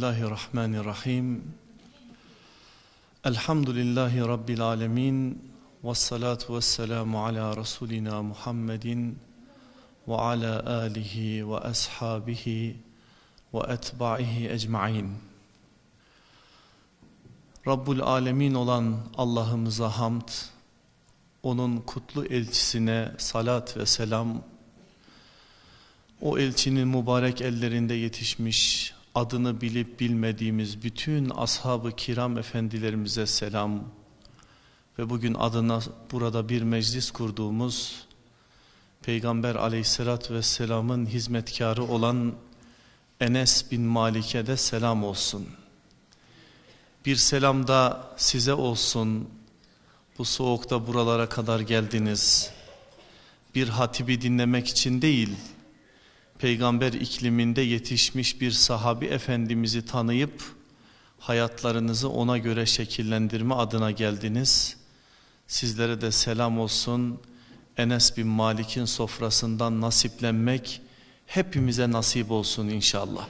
Bismillahirrahmanirrahim. Elhamdülillahi Rabbil alemin. Ve salatu ve selamu ala Resulina Muhammedin ve ala alihi ve ashabihi ve etba'ihi ecma'in. Rabbul alemin olan Allah'ımıza hamd, onun kutlu elçisine salat ve selam, o elçinin mübarek ellerinde yetişmiş, adını bilip bilmediğimiz bütün ashab-ı kiram efendilerimize selam ve bugün adına burada bir meclis kurduğumuz Peygamber aleyhissalatü vesselamın hizmetkarı olan Enes bin Malik'e de selam olsun. Bir selam da size olsun. Bu soğukta buralara kadar geldiniz. Bir hatibi dinlemek için değil, peygamber ikliminde yetişmiş bir sahabi efendimizi tanıyıp hayatlarınızı ona göre şekillendirme adına geldiniz. Sizlere de selam olsun. Enes bin Malik'in sofrasından nasiplenmek hepimize nasip olsun inşallah.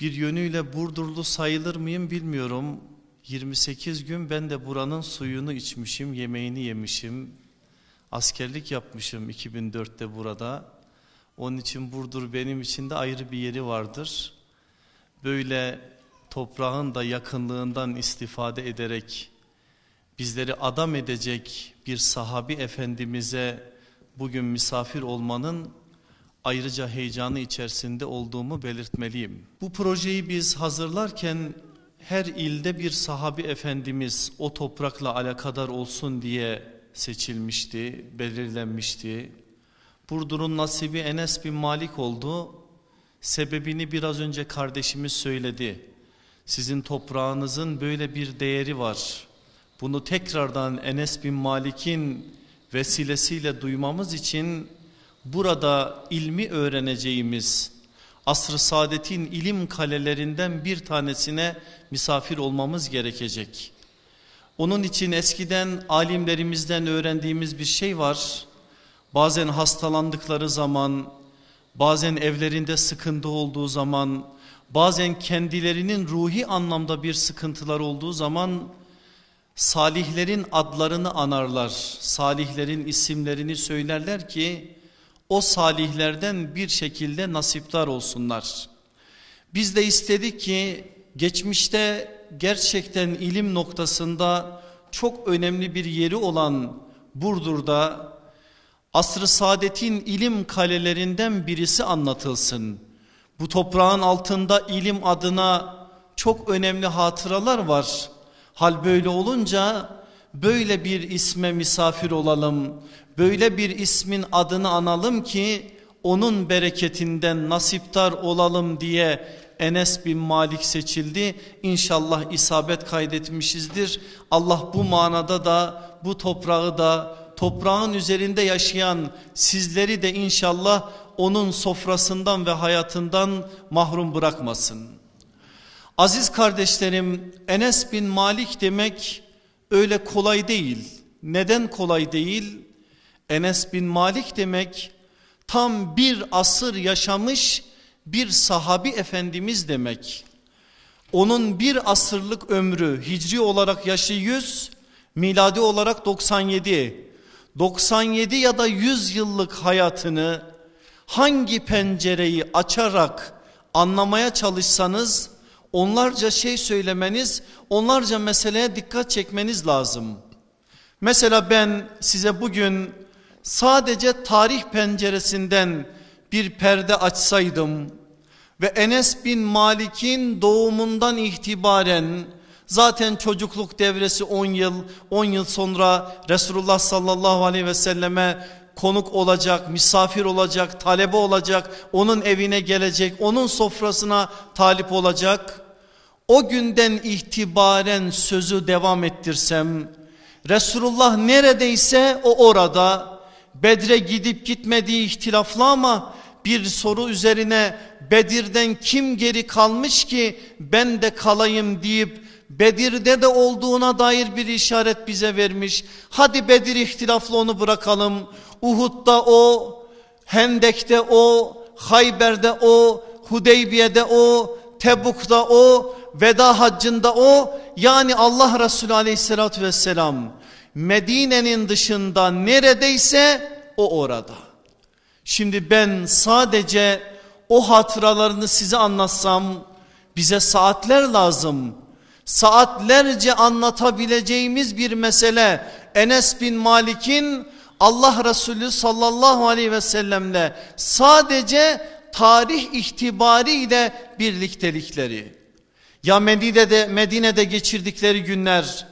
Bir yönüyle Burdurlu sayılır mıyım bilmiyorum. 28 gün ben de buranın suyunu içmişim, yemeğini yemişim. Askerlik yapmışım 2004'te burada. Onun için Burdur benim için de ayrı bir yeri vardır. Böyle toprağın da yakınlığından istifade ederek bizleri adam edecek bir sahabi efendimize bugün misafir olmanın ayrıca heyecanı içerisinde olduğumu belirtmeliyim. Bu projeyi biz hazırlarken her ilde bir sahabi efendimiz o toprakla alakadar olsun diye seçilmişti, belirlenmişti. Burdur'un nasibi Enes bin Malik oldu. Sebebini biraz önce kardeşimiz söyledi. Sizin toprağınızın böyle bir değeri var. Bunu tekrardan Enes bin Malik'in vesilesiyle duymamız için burada ilmi öğreneceğimiz asr-ı saadetin ilim kalelerinden bir tanesine misafir olmamız gerekecek. Onun için eskiden alimlerimizden öğrendiğimiz bir şey var. Bazen hastalandıkları zaman, bazen evlerinde sıkıntı olduğu zaman, bazen kendilerinin ruhi anlamda bir sıkıntılar olduğu zaman salihlerin adlarını anarlar. Salihlerin isimlerini söylerler ki o salihlerden bir şekilde nasiptar olsunlar. Biz de istedik ki geçmişte gerçekten ilim noktasında çok önemli bir yeri olan Burdur'da asr-ı saadetin ilim kalelerinden birisi anlatılsın. Bu toprağın altında ilim adına çok önemli hatıralar var. Hal böyle olunca böyle bir isme misafir olalım. Böyle bir ismin adını analım ki onun bereketinden nasiptar olalım diye Enes bin Malik seçildi. İnşallah isabet kaydetmişizdir. Allah bu manada da bu toprağı da toprağın üzerinde yaşayan sizleri de inşallah onun sofrasından ve hayatından mahrum bırakmasın. Aziz kardeşlerim Enes bin Malik demek öyle kolay değil. Neden kolay değil? Enes bin Malik demek tam bir asır yaşamış bir sahabi efendimiz demek. Onun bir asırlık ömrü hicri olarak yaşı 100, miladi olarak 97. 97 ya da 100 yıllık hayatını hangi pencereyi açarak anlamaya çalışsanız onlarca şey söylemeniz, onlarca meseleye dikkat çekmeniz lazım. Mesela ben size bugün sadece tarih penceresinden bir perde açsaydım ve Enes bin Malik'in doğumundan itibaren Zaten çocukluk devresi 10 yıl, 10 yıl sonra Resulullah sallallahu aleyhi ve selleme konuk olacak, misafir olacak, talebe olacak, onun evine gelecek, onun sofrasına talip olacak. O günden itibaren sözü devam ettirsem, Resulullah neredeyse o orada, Bedre gidip gitmediği ihtilaflı ama bir soru üzerine Bedir'den kim geri kalmış ki ben de kalayım deyip Bedir'de de olduğuna dair bir işaret bize vermiş. Hadi Bedir ihtilaflı onu bırakalım. Uhud'da o, Hendek'te o, Hayber'de o, Hudeybiye'de o, Tebuk'ta o, veda haccında o. Yani Allah Resulü aleyhissalatü vesselam Medine'nin dışında neredeyse o orada. Şimdi ben sadece o hatıralarını size anlatsam bize saatler lazım. Saatlerce anlatabileceğimiz bir mesele Enes bin Malik'in Allah Resulü sallallahu aleyhi ve sellemle sadece tarih itibariyle birliktelikleri. Ya Medine'de, Medine'de geçirdikleri günler,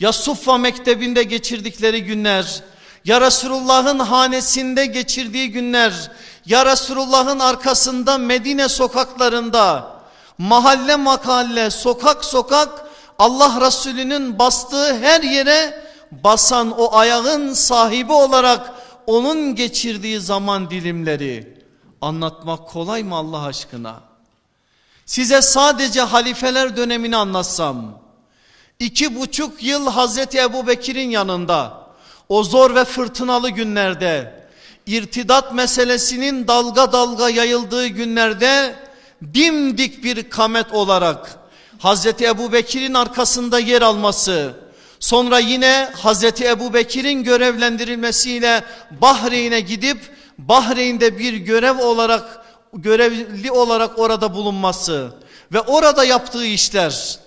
ya Suffa mektebinde geçirdikleri günler, ya Resulullah'ın hanesinde geçirdiği günler, ya Resulullah'ın arkasında Medine sokaklarında, mahalle makalle, sokak sokak Allah Resulü'nün bastığı her yere basan o ayağın sahibi olarak onun geçirdiği zaman dilimleri anlatmak kolay mı Allah aşkına? Size sadece halifeler dönemini anlatsam, iki buçuk yıl Hazreti Ebu Bekir'in yanında, o zor ve fırtınalı günlerde, irtidat meselesinin dalga dalga yayıldığı günlerde, dimdik bir kamet olarak, Hazreti Ebu Bekir'in arkasında yer alması, sonra yine Hazreti Ebu Bekir'in görevlendirilmesiyle Bahreyn'e gidip Bahreyn'de bir görev olarak görevli olarak orada bulunması ve orada yaptığı işler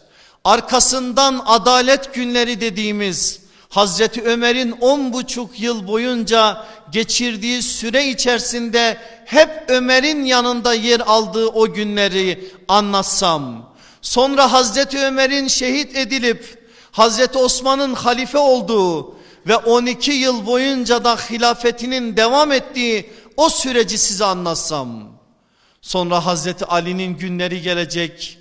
arkasından adalet günleri dediğimiz Hazreti Ömer'in on buçuk yıl boyunca geçirdiği süre içerisinde hep Ömer'in yanında yer aldığı o günleri anlatsam Sonra Hazreti Ömer'in şehit edilip Hazreti Osman'ın halife olduğu ve 12 yıl boyunca da hilafetinin devam ettiği o süreci size anlatsam. Sonra Hazreti Ali'nin günleri gelecek.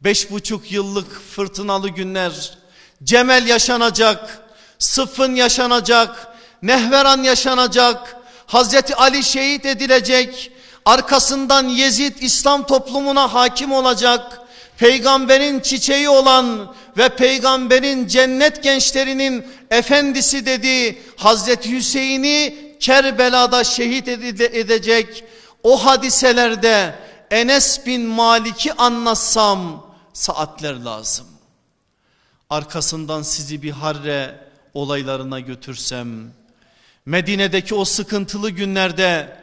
Beş buçuk yıllık fırtınalı günler. Cemel yaşanacak. Sıffın yaşanacak. Nehveran yaşanacak. Hazreti Ali şehit edilecek. Arkasından Yezid İslam toplumuna hakim olacak peygamberin çiçeği olan ve peygamberin cennet gençlerinin efendisi dediği Hazreti Hüseyin'i Kerbela'da şehit edecek o hadiselerde Enes bin Malik'i anlatsam saatler lazım. Arkasından sizi bir harre olaylarına götürsem Medine'deki o sıkıntılı günlerde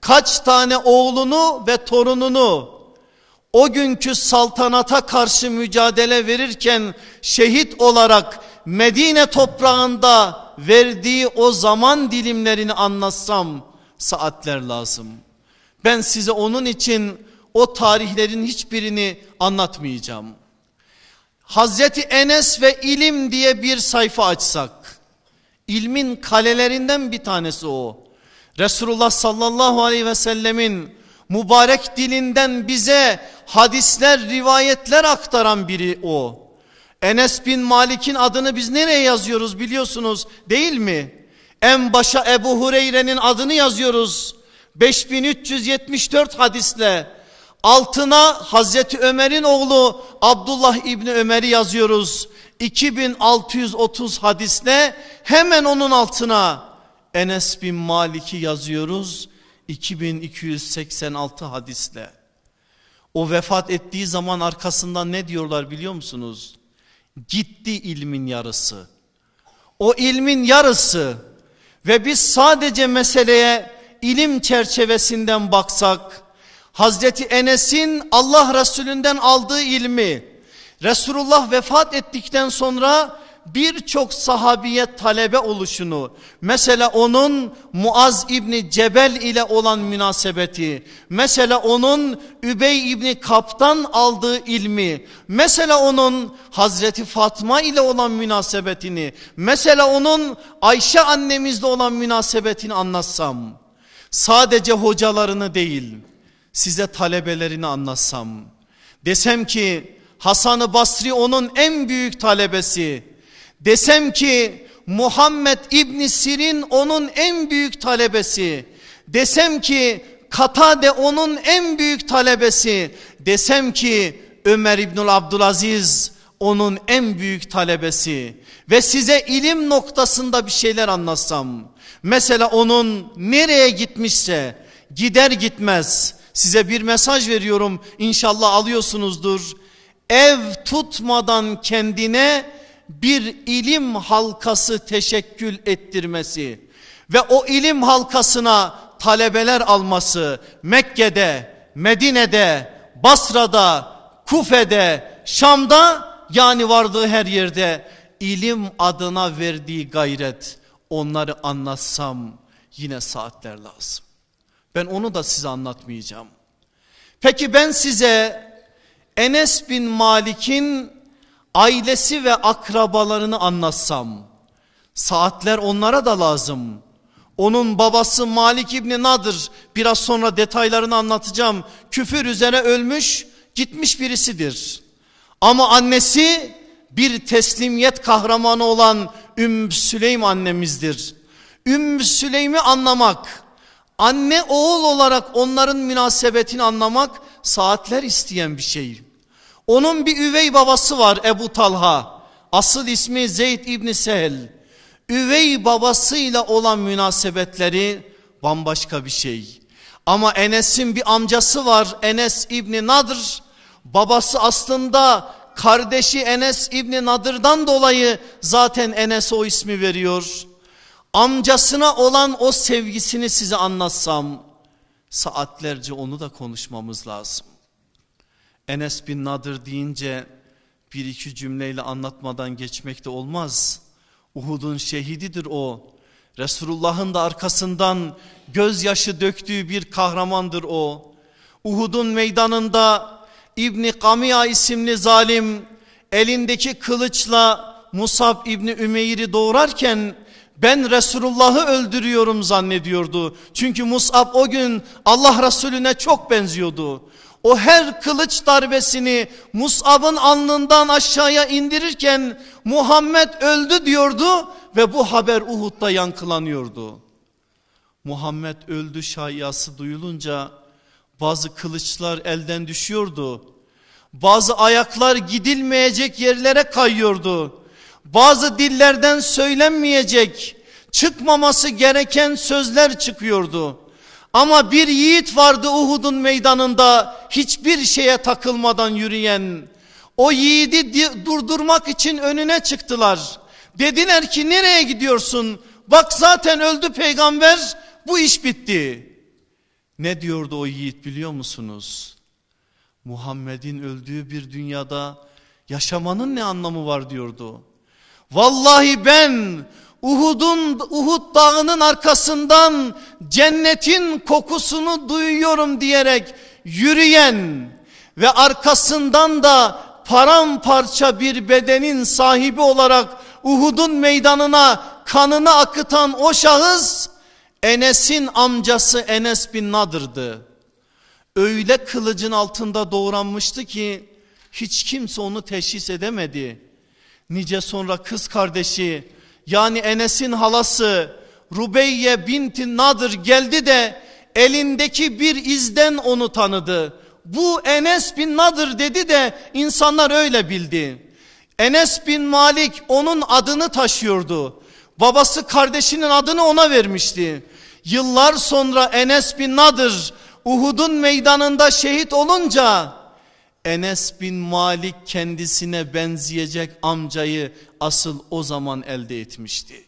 kaç tane oğlunu ve torununu o günkü saltanata karşı mücadele verirken şehit olarak Medine toprağında verdiği o zaman dilimlerini anlatsam saatler lazım. Ben size onun için o tarihlerin hiçbirini anlatmayacağım. Hazreti Enes ve ilim diye bir sayfa açsak, ilmin kalelerinden bir tanesi o. Resulullah sallallahu aleyhi ve sellemin mübarek dilinden bize hadisler, rivayetler aktaran biri o. Enes bin Malik'in adını biz nereye yazıyoruz biliyorsunuz değil mi? En başa Ebu Hureyre'nin adını yazıyoruz. 5374 hadisle. Altına Hazreti Ömer'in oğlu Abdullah İbni Ömer'i yazıyoruz. 2630 hadisle hemen onun altına Enes bin Malik'i yazıyoruz. 2286 hadisle. O vefat ettiği zaman arkasından ne diyorlar biliyor musunuz? Gitti ilmin yarısı. O ilmin yarısı ve biz sadece meseleye ilim çerçevesinden baksak Hazreti Enes'in Allah Resulünden aldığı ilmi Resulullah vefat ettikten sonra birçok sahabiye talebe oluşunu mesela onun Muaz İbni Cebel ile olan münasebeti mesela onun Übey İbni Kap'tan aldığı ilmi mesela onun Hazreti Fatma ile olan münasebetini mesela onun Ayşe annemizle olan münasebetini anlatsam sadece hocalarını değil size talebelerini anlatsam desem ki Hasan-ı Basri onun en büyük talebesi Desem ki Muhammed İbni Sirin onun en büyük talebesi. Desem ki Katade onun en büyük talebesi. Desem ki Ömer İbnül Abdülaziz onun en büyük talebesi. Ve size ilim noktasında bir şeyler anlatsam. Mesela onun nereye gitmişse gider gitmez Size bir mesaj veriyorum inşallah alıyorsunuzdur. Ev tutmadan kendine bir ilim halkası teşekkül ettirmesi ve o ilim halkasına talebeler alması Mekke'de, Medine'de, Basra'da, Kufe'de, Şam'da yani vardığı her yerde ilim adına verdiği gayret onları anlatsam yine saatler lazım. Ben onu da size anlatmayacağım. Peki ben size Enes bin Malik'in ailesi ve akrabalarını anlatsam saatler onlara da lazım. Onun babası Malik İbni Nadır biraz sonra detaylarını anlatacağım. Küfür üzere ölmüş gitmiş birisidir. Ama annesi bir teslimiyet kahramanı olan Ümmü Süleym annemizdir. Ümmü Süleym'i anlamak, anne oğul olarak onların münasebetini anlamak saatler isteyen bir şey. Onun bir üvey babası var Ebu Talha. Asıl ismi Zeyd İbni Sehel. Üvey babasıyla olan münasebetleri bambaşka bir şey. Ama Enes'in bir amcası var Enes İbni Nadr. Babası aslında kardeşi Enes İbni Nadır'dan dolayı zaten Enes o ismi veriyor. Amcasına olan o sevgisini size anlatsam saatlerce onu da konuşmamız lazım. Enes bin Nadır deyince bir iki cümleyle anlatmadan geçmek de olmaz. Uhud'un şehididir o. Resulullah'ın da arkasından gözyaşı döktüğü bir kahramandır o. Uhud'un meydanında İbni Kamiya isimli zalim elindeki kılıçla Musab İbni Ümeyr'i doğurarken ben Resulullah'ı öldürüyorum zannediyordu. Çünkü Musab o gün Allah Resulüne çok benziyordu. O her kılıç darbesini Mus'ab'ın alnından aşağıya indirirken Muhammed öldü diyordu ve bu haber Uhud'da yankılanıyordu. Muhammed öldü şayası duyulunca bazı kılıçlar elden düşüyordu. Bazı ayaklar gidilmeyecek yerlere kayıyordu. Bazı dillerden söylenmeyecek, çıkmaması gereken sözler çıkıyordu. Ama bir yiğit vardı Uhud'un meydanında hiçbir şeye takılmadan yürüyen. O yiğidi durdurmak için önüne çıktılar. Dediler ki nereye gidiyorsun? Bak zaten öldü peygamber bu iş bitti. Ne diyordu o yiğit biliyor musunuz? Muhammed'in öldüğü bir dünyada yaşamanın ne anlamı var diyordu. Vallahi ben Uhud'un Uhud dağının arkasından cennetin kokusunu duyuyorum diyerek yürüyen ve arkasından da paramparça bir bedenin sahibi olarak Uhud'un meydanına kanını akıtan o şahıs Enes'in amcası Enes bin Nadır'dı. Öyle kılıcın altında doğranmıştı ki hiç kimse onu teşhis edemedi. Nice sonra kız kardeşi yani Enes'in halası Rubeyye binti Nadır geldi de elindeki bir izden onu tanıdı. Bu Enes bin Nadır dedi de insanlar öyle bildi. Enes bin Malik onun adını taşıyordu. Babası kardeşinin adını ona vermişti. Yıllar sonra Enes bin Nadır Uhud'un meydanında şehit olunca Enes bin Malik kendisine benzeyecek amcayı asıl o zaman elde etmişti.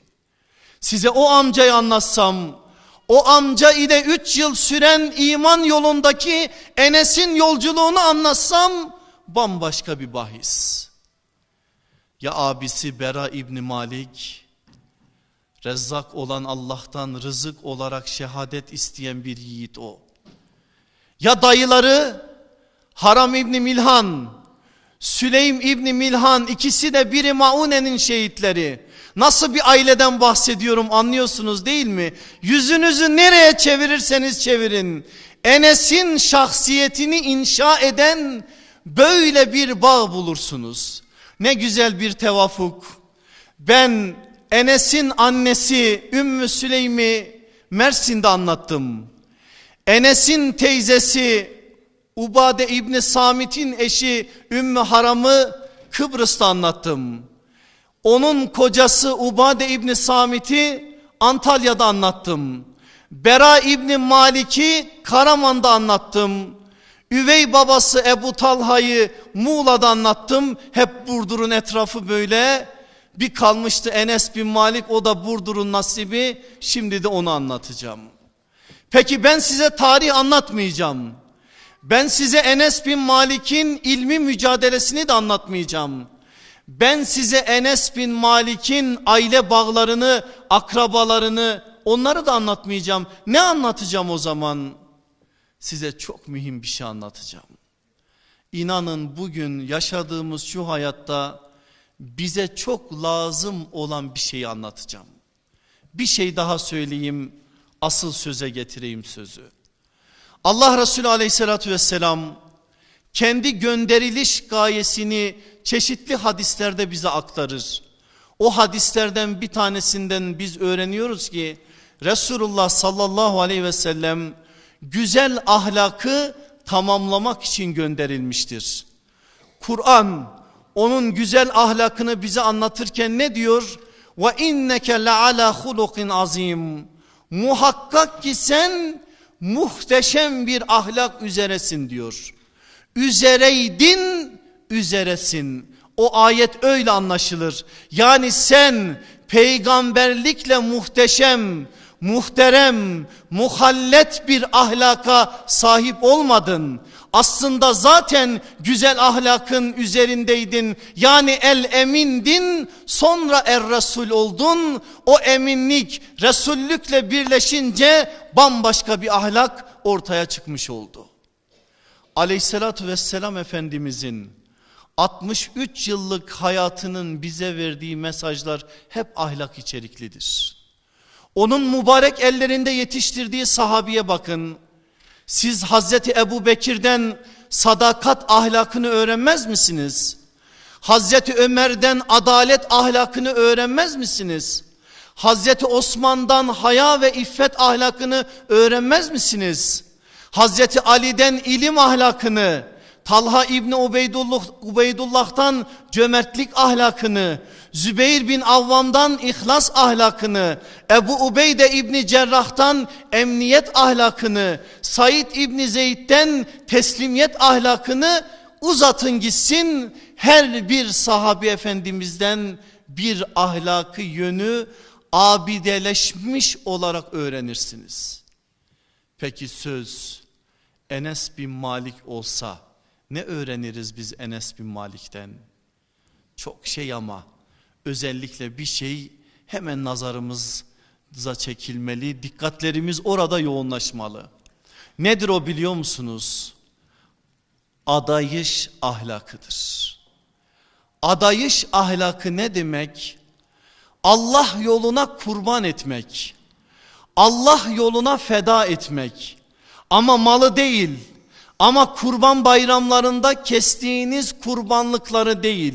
Size o amcayı anlatsam, o amca ile üç yıl süren iman yolundaki Enes'in yolculuğunu anlatsam bambaşka bir bahis. Ya abisi Bera İbni Malik, Rezzak olan Allah'tan rızık olarak şehadet isteyen bir yiğit o. Ya dayıları Haram İbni Milhan, Süleym İbni Milhan ikisi de biri Maune'nin şehitleri. Nasıl bir aileden bahsediyorum anlıyorsunuz değil mi? Yüzünüzü nereye çevirirseniz çevirin. Enes'in şahsiyetini inşa eden böyle bir bağ bulursunuz. Ne güzel bir tevafuk. Ben Enes'in annesi Ümmü Süleym'i Mersin'de anlattım. Enes'in teyzesi Ubade İbni Samit'in eşi Ümmü Haram'ı Kıbrıs'ta anlattım. Onun kocası Ubade İbni Samit'i Antalya'da anlattım. Bera İbni Malik'i Karaman'da anlattım. Üvey babası Ebu Talha'yı Muğla'da anlattım. Hep Burdur'un etrafı böyle. Bir kalmıştı Enes bin Malik o da Burdur'un nasibi. Şimdi de onu anlatacağım. Peki ben size tarih anlatmayacağım. Ben size Enes bin Malik'in ilmi mücadelesini de anlatmayacağım. Ben size Enes bin Malik'in aile bağlarını, akrabalarını onları da anlatmayacağım. Ne anlatacağım o zaman? Size çok mühim bir şey anlatacağım. İnanın bugün yaşadığımız şu hayatta bize çok lazım olan bir şeyi anlatacağım. Bir şey daha söyleyeyim, asıl söze getireyim sözü. Allah Resulü aleyhissalatü vesselam kendi gönderiliş gayesini çeşitli hadislerde bize aktarır. O hadislerden bir tanesinden biz öğreniyoruz ki Resulullah sallallahu aleyhi ve sellem güzel ahlakı tamamlamak için gönderilmiştir. Kur'an onun güzel ahlakını bize anlatırken ne diyor? Ve inneke la ala hulukin azim. Muhakkak ki sen muhteşem bir ahlak üzeresin diyor. Üzereydin, üzeresin. O ayet öyle anlaşılır. Yani sen peygamberlikle muhteşem, muhterem, muhallet bir ahlaka sahip olmadın. Aslında zaten güzel ahlakın üzerindeydin. Yani el emindin sonra er Resul oldun. O eminlik Resullükle birleşince bambaşka bir ahlak ortaya çıkmış oldu. Aleyhissalatü vesselam Efendimizin 63 yıllık hayatının bize verdiği mesajlar hep ahlak içeriklidir. Onun mübarek ellerinde yetiştirdiği sahabiye bakın. Siz Hazreti Ebu Bekir'den sadakat ahlakını öğrenmez misiniz? Hazreti Ömer'den adalet ahlakını öğrenmez misiniz? Hazreti Osman'dan haya ve iffet ahlakını öğrenmez misiniz? Hazreti Ali'den ilim ahlakını, Talha İbni Ubeydullah, Ubeydullah'tan cömertlik ahlakını, Zübeyir bin Avvam'dan ihlas ahlakını, Ebu Ubeyde İbni Cerrah'tan emniyet ahlakını, Said İbni Zeyd'den teslimiyet ahlakını uzatın gitsin. Her bir sahabi efendimizden bir ahlakı yönü abideleşmiş olarak öğrenirsiniz. Peki söz Enes bin Malik olsa ne öğreniriz biz Enes bin Malik'ten? Çok şey ama özellikle bir şey hemen nazarımıza çekilmeli, dikkatlerimiz orada yoğunlaşmalı. Nedir o biliyor musunuz? Adayış ahlakıdır. Adayış ahlakı ne demek? Allah yoluna kurban etmek. Allah yoluna feda etmek. Ama malı değil. Ama kurban bayramlarında kestiğiniz kurbanlıkları değil.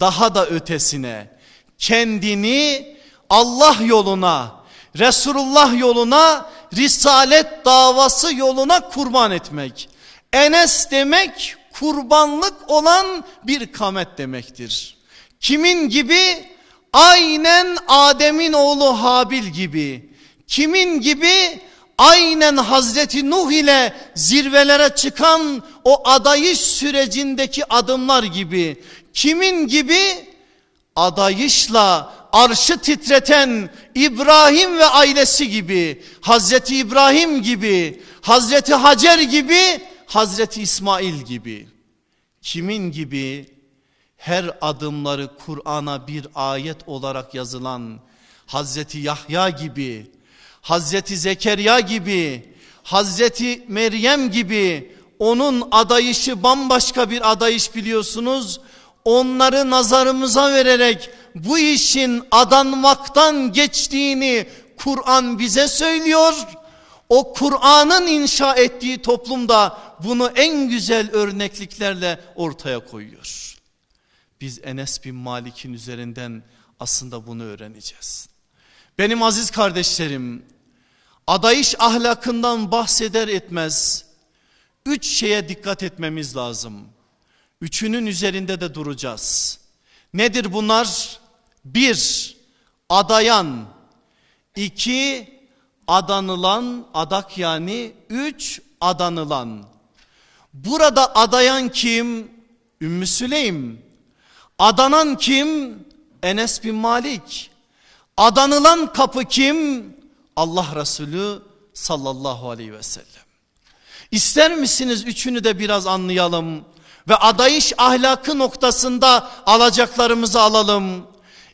Daha da ötesine kendini Allah yoluna, Resulullah yoluna, Risalet davası yoluna kurban etmek. Enes demek kurbanlık olan bir kamet demektir. Kimin gibi? Aynen Adem'in oğlu Habil gibi. Kimin gibi? Aynen Hazreti Nuh ile zirvelere çıkan o adayış sürecindeki adımlar gibi. Kimin gibi? Adayışla arşı titreten İbrahim ve ailesi gibi, Hazreti İbrahim gibi, Hazreti Hacer gibi, Hazreti İsmail gibi. Kimin gibi? Her adımları Kur'an'a bir ayet olarak yazılan Hazreti Yahya gibi, Hazreti Zekeriya gibi, Hazreti Meryem gibi onun adayışı bambaşka bir adayış biliyorsunuz onları nazarımıza vererek bu işin adanmaktan geçtiğini Kur'an bize söylüyor. O Kur'an'ın inşa ettiği toplumda bunu en güzel örnekliklerle ortaya koyuyor. Biz Enes bin Malik'in üzerinden aslında bunu öğreneceğiz. Benim aziz kardeşlerim adayış ahlakından bahseder etmez üç şeye dikkat etmemiz lazım. Üçünün üzerinde de duracağız. Nedir bunlar? Bir, adayan. iki adanılan adak yani üç adanılan. Burada adayan kim? Ümmü Süleym. Adanan kim? Enes bin Malik. Adanılan kapı kim? Allah Resulü sallallahu aleyhi ve sellem. İster misiniz üçünü de biraz anlayalım ve adayış ahlakı noktasında alacaklarımızı alalım.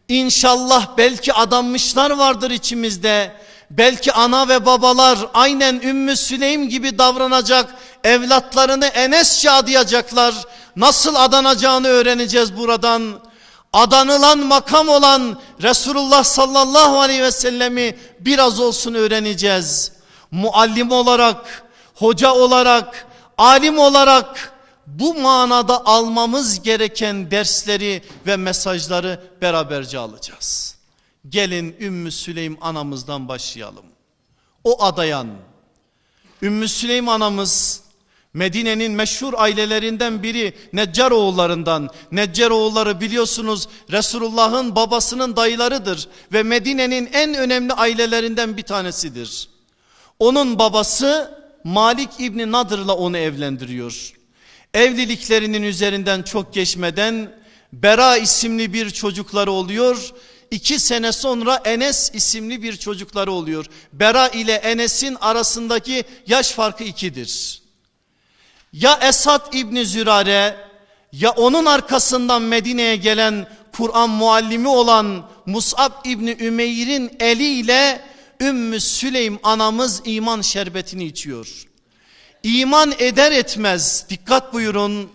İnşallah belki adanmışlar vardır içimizde. Belki ana ve babalar aynen Ümmü Süleym gibi davranacak evlatlarını Enesçe adayacaklar. Nasıl adanacağını öğreneceğiz buradan. Adanılan makam olan Resulullah sallallahu aleyhi ve sellemi biraz olsun öğreneceğiz. Muallim olarak, hoca olarak, alim olarak bu manada almamız gereken dersleri ve mesajları beraberce alacağız. Gelin Ümmü Süleym anamızdan başlayalım. O adayan Ümmü Süleym anamız Medine'nin meşhur ailelerinden biri Neccaroğullarından. Neccaroğulları biliyorsunuz Resulullah'ın babasının dayılarıdır ve Medine'nin en önemli ailelerinden bir tanesidir. Onun babası Malik İbni Nadır'la onu evlendiriyor. Evliliklerinin üzerinden çok geçmeden Bera isimli bir çocukları oluyor. İki sene sonra Enes isimli bir çocukları oluyor. Bera ile Enes'in arasındaki yaş farkı ikidir. Ya Esad İbni Zürare ya onun arkasından Medine'ye gelen Kur'an muallimi olan Mus'ab İbni Ümeyr'in eliyle Ümmü Süleym anamız iman şerbetini içiyor. İman eder etmez dikkat buyurun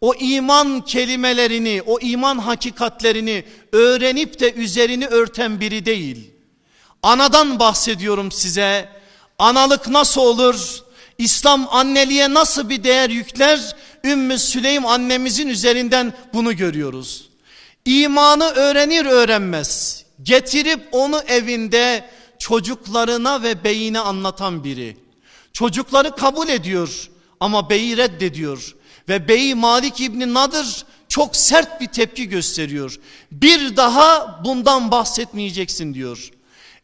o iman kelimelerini o iman hakikatlerini öğrenip de üzerini örten biri değil. Anadan bahsediyorum size analık nasıl olur İslam anneliğe nasıl bir değer yükler Ümmü Süleym annemizin üzerinden bunu görüyoruz. İmanı öğrenir öğrenmez getirip onu evinde çocuklarına ve beyine anlatan biri. Çocukları kabul ediyor ama beyi reddediyor. Ve beyi Malik İbni Nadır çok sert bir tepki gösteriyor. Bir daha bundan bahsetmeyeceksin diyor.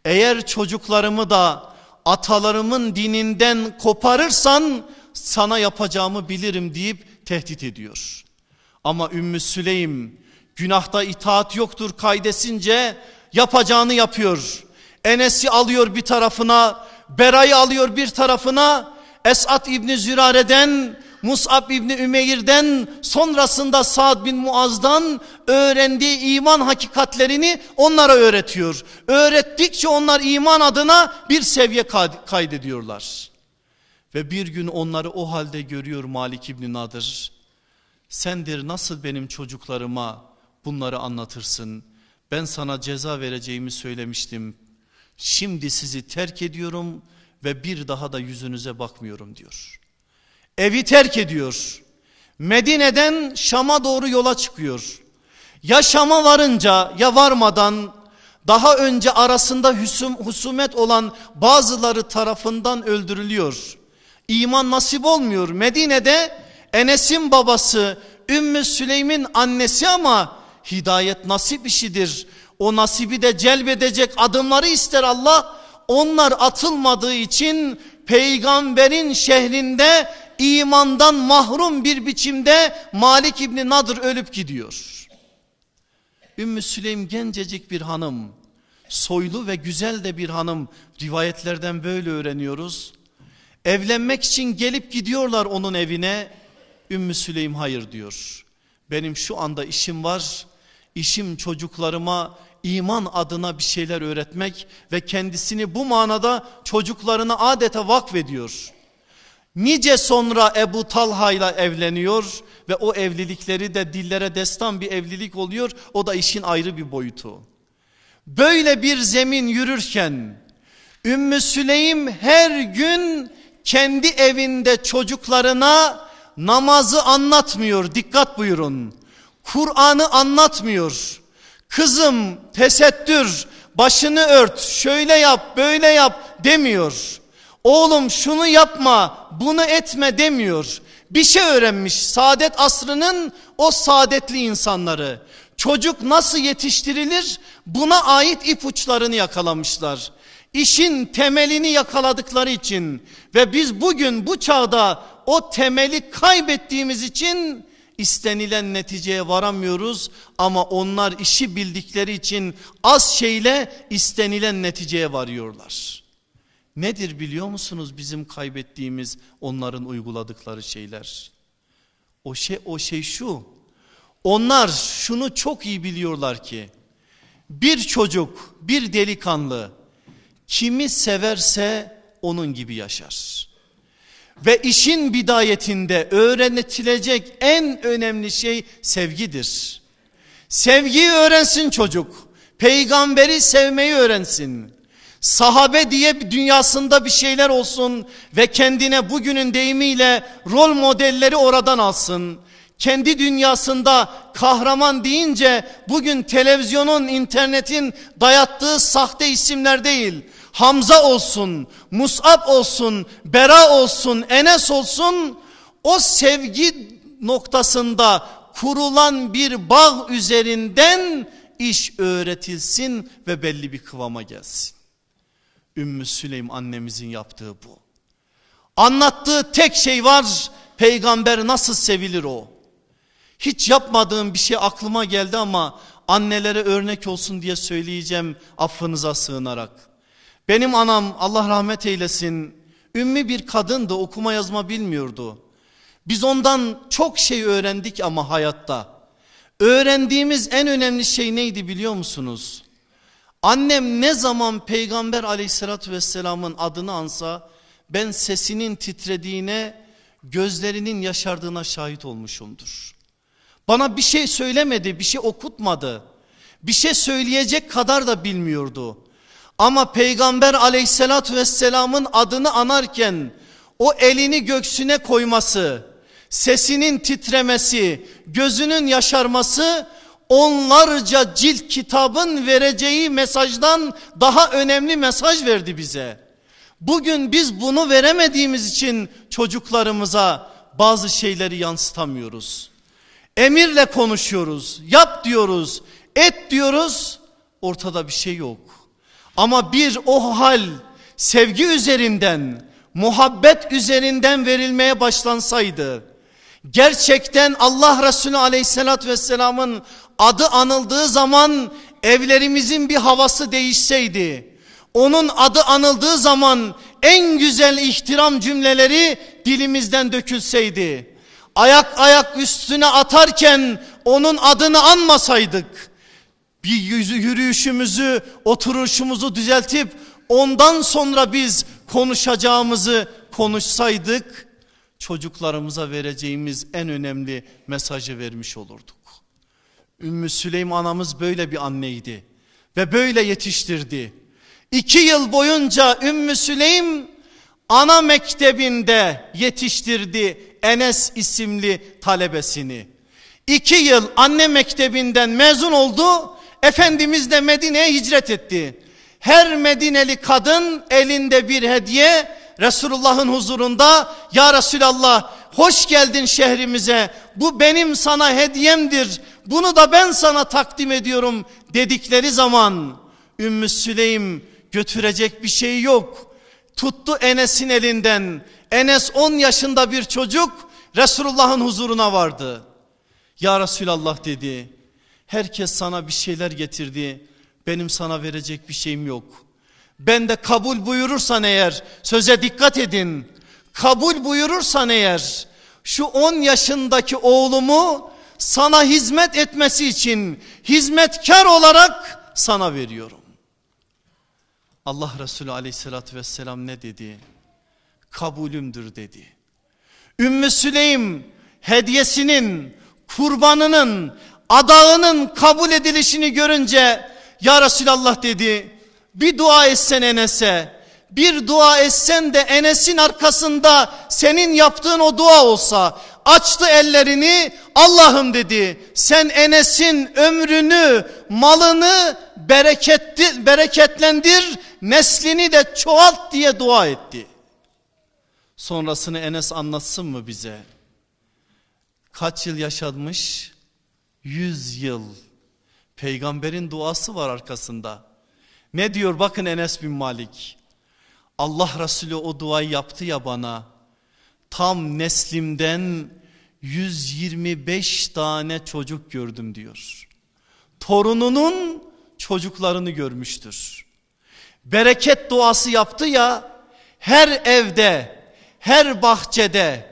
Eğer çocuklarımı da atalarımın dininden koparırsan sana yapacağımı bilirim deyip tehdit ediyor. Ama Ümmü Süleym günahta itaat yoktur kaydesince yapacağını yapıyor. Enes'i alıyor bir tarafına, Bera'yı alıyor bir tarafına, Esat İbni Zürare'den, Mus'ab İbni Ümeyr'den, sonrasında Sa'd bin Muaz'dan öğrendiği iman hakikatlerini onlara öğretiyor. Öğrettikçe onlar iman adına bir seviye kaydediyorlar. Ve bir gün onları o halde görüyor Malik İbni Nadır. Sendir nasıl benim çocuklarıma bunları anlatırsın? Ben sana ceza vereceğimi söylemiştim. Şimdi sizi terk ediyorum ve bir daha da yüzünüze bakmıyorum diyor. Evi terk ediyor. Medine'den Şam'a doğru yola çıkıyor. Ya Şam'a varınca ya varmadan daha önce arasında husum, husumet olan bazıları tarafından öldürülüyor. İman nasip olmuyor. Medine'de Enes'in babası Ümmü Süleym'in annesi ama hidayet nasip işidir. O nasibi de celbedecek adımları ister Allah. Onlar atılmadığı için peygamberin şehrinde imandan mahrum bir biçimde Malik İbni Nadır ölüp gidiyor. Ümmü Süleym gencecik bir hanım. Soylu ve güzel de bir hanım. Rivayetlerden böyle öğreniyoruz. Evlenmek için gelip gidiyorlar onun evine. Ümmü Süleym hayır diyor. Benim şu anda işim var. İşim çocuklarıma iman adına bir şeyler öğretmek ve kendisini bu manada çocuklarına adeta vakfediyor. Nice sonra Ebu Talha ile evleniyor ve o evlilikleri de dillere destan bir evlilik oluyor. O da işin ayrı bir boyutu. Böyle bir zemin yürürken Ümmü Süleym her gün kendi evinde çocuklarına namazı anlatmıyor. Dikkat buyurun. Kur'an'ı anlatmıyor. Kızım tesettür başını ört şöyle yap böyle yap demiyor. Oğlum şunu yapma bunu etme demiyor. Bir şey öğrenmiş saadet asrının o saadetli insanları. Çocuk nasıl yetiştirilir buna ait ipuçlarını yakalamışlar. işin temelini yakaladıkları için ve biz bugün bu çağda o temeli kaybettiğimiz için istenilen neticeye varamıyoruz ama onlar işi bildikleri için az şeyle istenilen neticeye varıyorlar. Nedir biliyor musunuz bizim kaybettiğimiz onların uyguladıkları şeyler? O şey o şey şu. Onlar şunu çok iyi biliyorlar ki bir çocuk, bir delikanlı kimi severse onun gibi yaşar. Ve işin bidayetinde öğretilecek en önemli şey sevgidir. Sevgiyi öğrensin çocuk. Peygamberi sevmeyi öğrensin. Sahabe diye dünyasında bir şeyler olsun ve kendine bugünün deyimiyle rol modelleri oradan alsın. Kendi dünyasında kahraman deyince bugün televizyonun, internetin dayattığı sahte isimler değil. Hamza olsun, Mus'ab olsun, Bera olsun, Enes olsun o sevgi noktasında kurulan bir bağ üzerinden iş öğretilsin ve belli bir kıvama gelsin. Ümmü Süleym annemizin yaptığı bu. Anlattığı tek şey var peygamber nasıl sevilir o. Hiç yapmadığım bir şey aklıma geldi ama annelere örnek olsun diye söyleyeceğim affınıza sığınarak. Benim anam Allah rahmet eylesin ümmi bir kadındı okuma yazma bilmiyordu. Biz ondan çok şey öğrendik ama hayatta. Öğrendiğimiz en önemli şey neydi biliyor musunuz? Annem ne zaman peygamber aleyhissalatü vesselamın adını ansa ben sesinin titrediğine gözlerinin yaşardığına şahit olmuşumdur. Bana bir şey söylemedi bir şey okutmadı. Bir şey söyleyecek kadar da bilmiyordu. Ama peygamber aleyhissalatü vesselamın adını anarken o elini göksüne koyması, sesinin titremesi, gözünün yaşarması onlarca cilt kitabın vereceği mesajdan daha önemli mesaj verdi bize. Bugün biz bunu veremediğimiz için çocuklarımıza bazı şeyleri yansıtamıyoruz. Emirle konuşuyoruz, yap diyoruz, et diyoruz, ortada bir şey yok. Ama bir o hal sevgi üzerinden, muhabbet üzerinden verilmeye başlansaydı, gerçekten Allah Resulü aleyhissalatü vesselamın adı anıldığı zaman evlerimizin bir havası değişseydi, onun adı anıldığı zaman en güzel ihtiram cümleleri dilimizden dökülseydi, ayak ayak üstüne atarken onun adını anmasaydık, bir yüzü yürüyüşümüzü, oturuşumuzu düzeltip ondan sonra biz konuşacağımızı konuşsaydık, çocuklarımıza vereceğimiz en önemli mesajı vermiş olurduk. Ümmü Süleym anamız böyle bir anneydi ve böyle yetiştirdi. İki yıl boyunca Ümmü Süleym ana mektebinde yetiştirdi Enes isimli talebesini. İki yıl anne mektebinden mezun oldu. Efendimiz de Medine'ye hicret etti. Her Medineli kadın elinde bir hediye Resulullah'ın huzurunda ya Resulallah hoş geldin şehrimize bu benim sana hediyemdir bunu da ben sana takdim ediyorum dedikleri zaman Ümmü Süleym götürecek bir şey yok. Tuttu Enes'in elinden Enes 10 yaşında bir çocuk Resulullah'ın huzuruna vardı. Ya Resulallah dedi herkes sana bir şeyler getirdi benim sana verecek bir şeyim yok. Ben de kabul buyurursan eğer söze dikkat edin. Kabul buyurursan eğer şu 10 yaşındaki oğlumu sana hizmet etmesi için hizmetkar olarak sana veriyorum. Allah Resulü aleyhissalatü vesselam ne dedi? Kabulümdür dedi. Ümmü Süleym hediyesinin, kurbanının, adağının kabul edilişini görünce ya Resulallah dedi bir dua etsen Enes'e bir dua etsen de Enes'in arkasında senin yaptığın o dua olsa açtı ellerini Allah'ım dedi sen Enes'in ömrünü malını bereketli, bereketlendir neslini de çoğalt diye dua etti. Sonrasını Enes anlatsın mı bize? Kaç yıl yaşanmış? 100 yıl peygamberin duası var arkasında. Ne diyor bakın Enes bin Malik. Allah Resulü o duayı yaptı ya bana. Tam neslimden 125 tane çocuk gördüm diyor. Torununun çocuklarını görmüştür. Bereket duası yaptı ya her evde, her bahçede,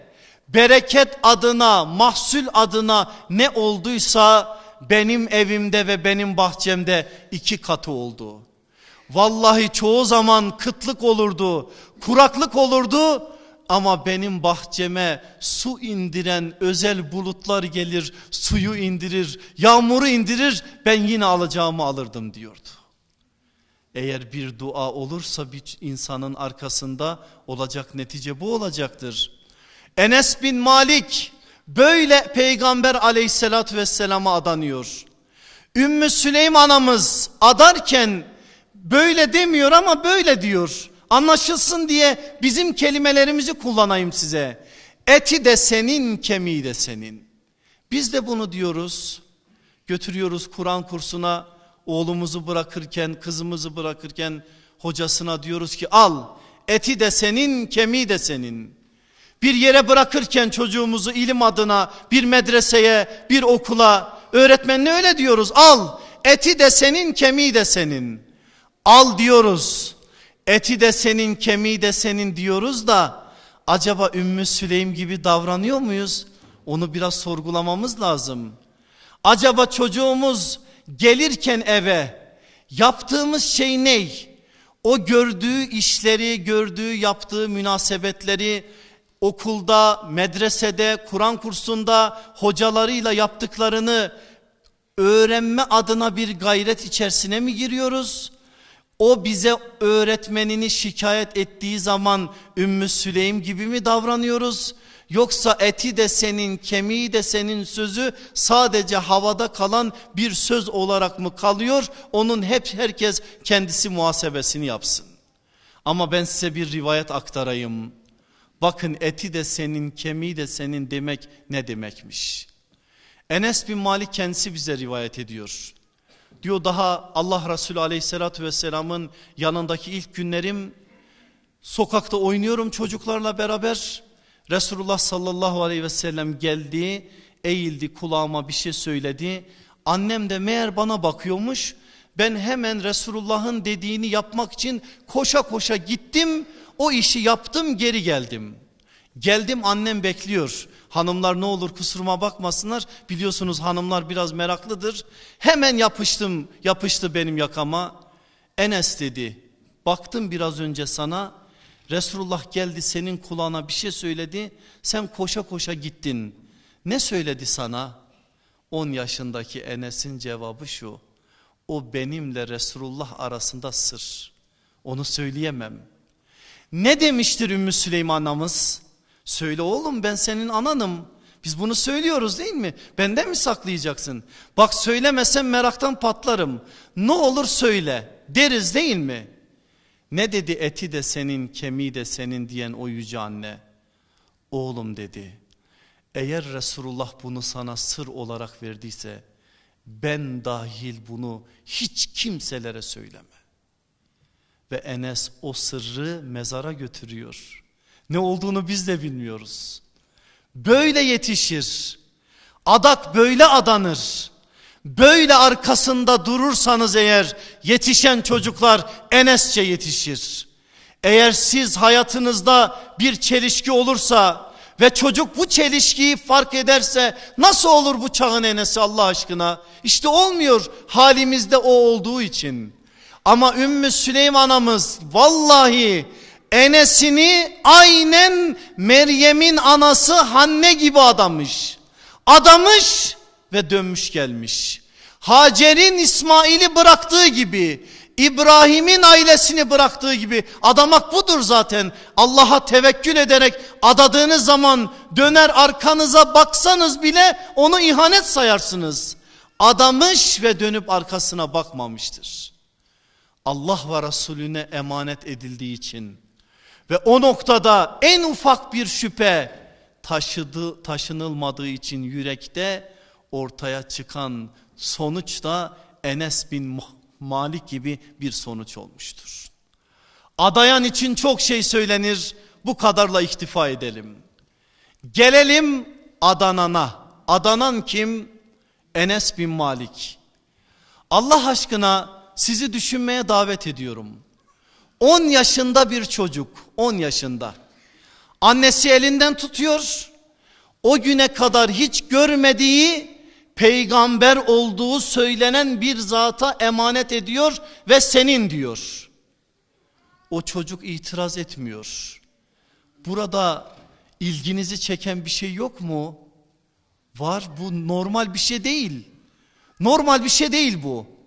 bereket adına, mahsul adına ne olduysa benim evimde ve benim bahçemde iki katı oldu. Vallahi çoğu zaman kıtlık olurdu, kuraklık olurdu ama benim bahçeme su indiren özel bulutlar gelir, suyu indirir, yağmuru indirir, ben yine alacağımı alırdım diyordu. Eğer bir dua olursa bir insanın arkasında olacak netice bu olacaktır. Enes bin Malik böyle peygamber aleyhissalatü vesselama adanıyor. Ümmü Süleym anamız adarken böyle demiyor ama böyle diyor. Anlaşılsın diye bizim kelimelerimizi kullanayım size. Eti de senin kemiği de senin. Biz de bunu diyoruz. Götürüyoruz Kur'an kursuna oğlumuzu bırakırken kızımızı bırakırken hocasına diyoruz ki al eti de senin kemiği de senin. Bir yere bırakırken çocuğumuzu ilim adına bir medreseye bir okula öğretmenine öyle diyoruz al eti de senin kemiği de senin. Al diyoruz eti de senin kemiği de senin diyoruz da acaba Ümmü Süleym gibi davranıyor muyuz? Onu biraz sorgulamamız lazım. Acaba çocuğumuz gelirken eve yaptığımız şey ne? O gördüğü işleri, gördüğü yaptığı münasebetleri okulda, medresede, Kur'an kursunda hocalarıyla yaptıklarını öğrenme adına bir gayret içerisine mi giriyoruz? O bize öğretmenini şikayet ettiği zaman Ümmü Süleym gibi mi davranıyoruz? Yoksa eti de senin kemiği de senin sözü sadece havada kalan bir söz olarak mı kalıyor? Onun hep herkes kendisi muhasebesini yapsın. Ama ben size bir rivayet aktarayım. Bakın eti de senin kemiği de senin demek ne demekmiş. Enes bin Malik kendisi bize rivayet ediyor. Diyor daha Allah Resulü aleyhissalatü vesselamın yanındaki ilk günlerim sokakta oynuyorum çocuklarla beraber. Resulullah sallallahu aleyhi ve sellem geldi eğildi kulağıma bir şey söyledi. Annem de meğer bana bakıyormuş. Ben hemen Resulullah'ın dediğini yapmak için koşa koşa gittim. O işi yaptım geri geldim. Geldim annem bekliyor. Hanımlar ne olur kusuruma bakmasınlar. Biliyorsunuz hanımlar biraz meraklıdır. Hemen yapıştım yapıştı benim yakama. Enes dedi baktım biraz önce sana Resulullah geldi senin kulağına bir şey söyledi. Sen koşa koşa gittin. Ne söyledi sana? 10 yaşındaki Enes'in cevabı şu. O benimle Resulullah arasında sır. Onu söyleyemem. Ne demiştir Ümmü Süleyman anamız? Söyle oğlum ben senin ananım. Biz bunu söylüyoruz değil mi? Benden mi saklayacaksın? Bak söylemesem meraktan patlarım. Ne olur söyle deriz değil mi? Ne dedi eti de senin kemiği de senin diyen o yüce anne? Oğlum dedi eğer Resulullah bunu sana sır olarak verdiyse ben dahil bunu hiç kimselere söyleme. Ve Enes o sırrı mezara götürüyor. Ne olduğunu biz de bilmiyoruz. Böyle yetişir. Adak böyle adanır. Böyle arkasında durursanız eğer yetişen çocuklar Enesçe yetişir. Eğer siz hayatınızda bir çelişki olursa ve çocuk bu çelişkiyi fark ederse nasıl olur bu çağın Enes'i Allah aşkına? İşte olmuyor halimizde o olduğu için. Ama Ümmü Süleyman anamız vallahi Enes'ini aynen Meryem'in anası Hanne gibi adamış. Adamış ve dönmüş gelmiş. Hacer'in İsmail'i bıraktığı gibi İbrahim'in ailesini bıraktığı gibi adamak budur zaten. Allah'a tevekkül ederek adadığınız zaman döner arkanıza baksanız bile onu ihanet sayarsınız. Adamış ve dönüp arkasına bakmamıştır. Allah ve Resulüne emanet edildiği için ve o noktada en ufak bir şüphe taşıdı, taşınılmadığı için yürekte ortaya çıkan sonuçta Enes bin Malik gibi bir sonuç olmuştur. Adayan için çok şey söylenir. Bu kadarla iktifa edelim. Gelelim adanana. Adanan kim? Enes bin Malik. Allah aşkına sizi düşünmeye davet ediyorum. 10 yaşında bir çocuk, 10 yaşında. Annesi elinden tutuyor. O güne kadar hiç görmediği peygamber olduğu söylenen bir zata emanet ediyor ve senin diyor. O çocuk itiraz etmiyor. Burada ilginizi çeken bir şey yok mu? Var bu normal bir şey değil. Normal bir şey değil bu.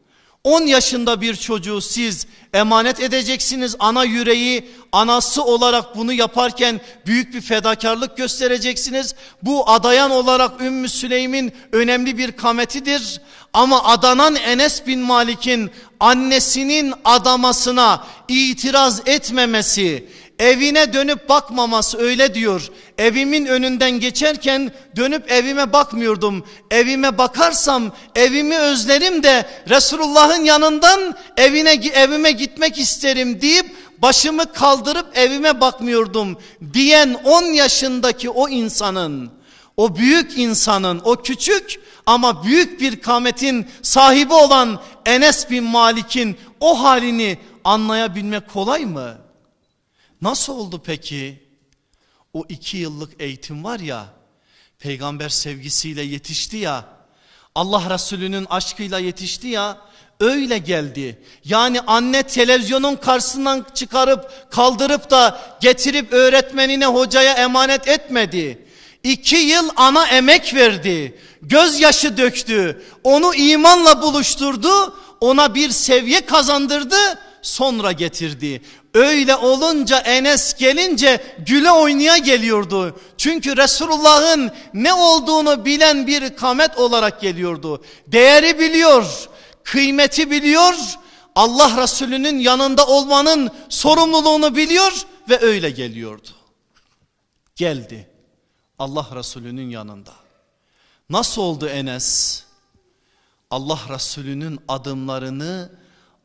10 yaşında bir çocuğu siz emanet edeceksiniz. Ana yüreği anası olarak bunu yaparken büyük bir fedakarlık göstereceksiniz. Bu adayan olarak Ümmü Süleym'in önemli bir kametidir. Ama adanan Enes bin Malik'in annesinin adamasına itiraz etmemesi, evine dönüp bakmaması öyle diyor. Evimin önünden geçerken dönüp evime bakmıyordum. Evime bakarsam evimi özlerim de Resulullah'ın yanından evine evime gitmek isterim deyip başımı kaldırıp evime bakmıyordum diyen 10 yaşındaki o insanın o büyük insanın o küçük ama büyük bir kametin sahibi olan Enes bin Malik'in o halini anlayabilmek kolay mı? Nasıl oldu peki? O iki yıllık eğitim var ya, peygamber sevgisiyle yetişti ya, Allah Resulü'nün aşkıyla yetişti ya, öyle geldi. Yani anne televizyonun karşısından çıkarıp kaldırıp da getirip öğretmenine hocaya emanet etmedi. İki yıl ana emek verdi. Gözyaşı döktü. Onu imanla buluşturdu. Ona bir seviye kazandırdı. Sonra getirdi. Öyle olunca Enes gelince güle oynaya geliyordu. Çünkü Resulullah'ın ne olduğunu bilen bir kamet olarak geliyordu. Değeri biliyor, kıymeti biliyor. Allah Resulü'nün yanında olmanın sorumluluğunu biliyor ve öyle geliyordu. Geldi Allah Resulü'nün yanında. Nasıl oldu Enes? Allah Resulü'nün adımlarını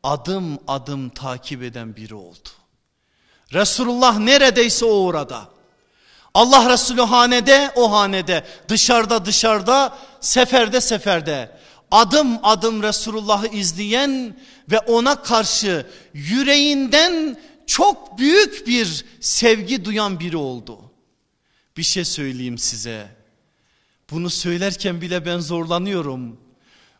adım adım takip eden biri oldu. Resulullah neredeyse o orada. Allah Resulü hanede o hanede dışarıda dışarıda seferde seferde adım adım Resulullah'ı izleyen ve ona karşı yüreğinden çok büyük bir sevgi duyan biri oldu. Bir şey söyleyeyim size. Bunu söylerken bile ben zorlanıyorum.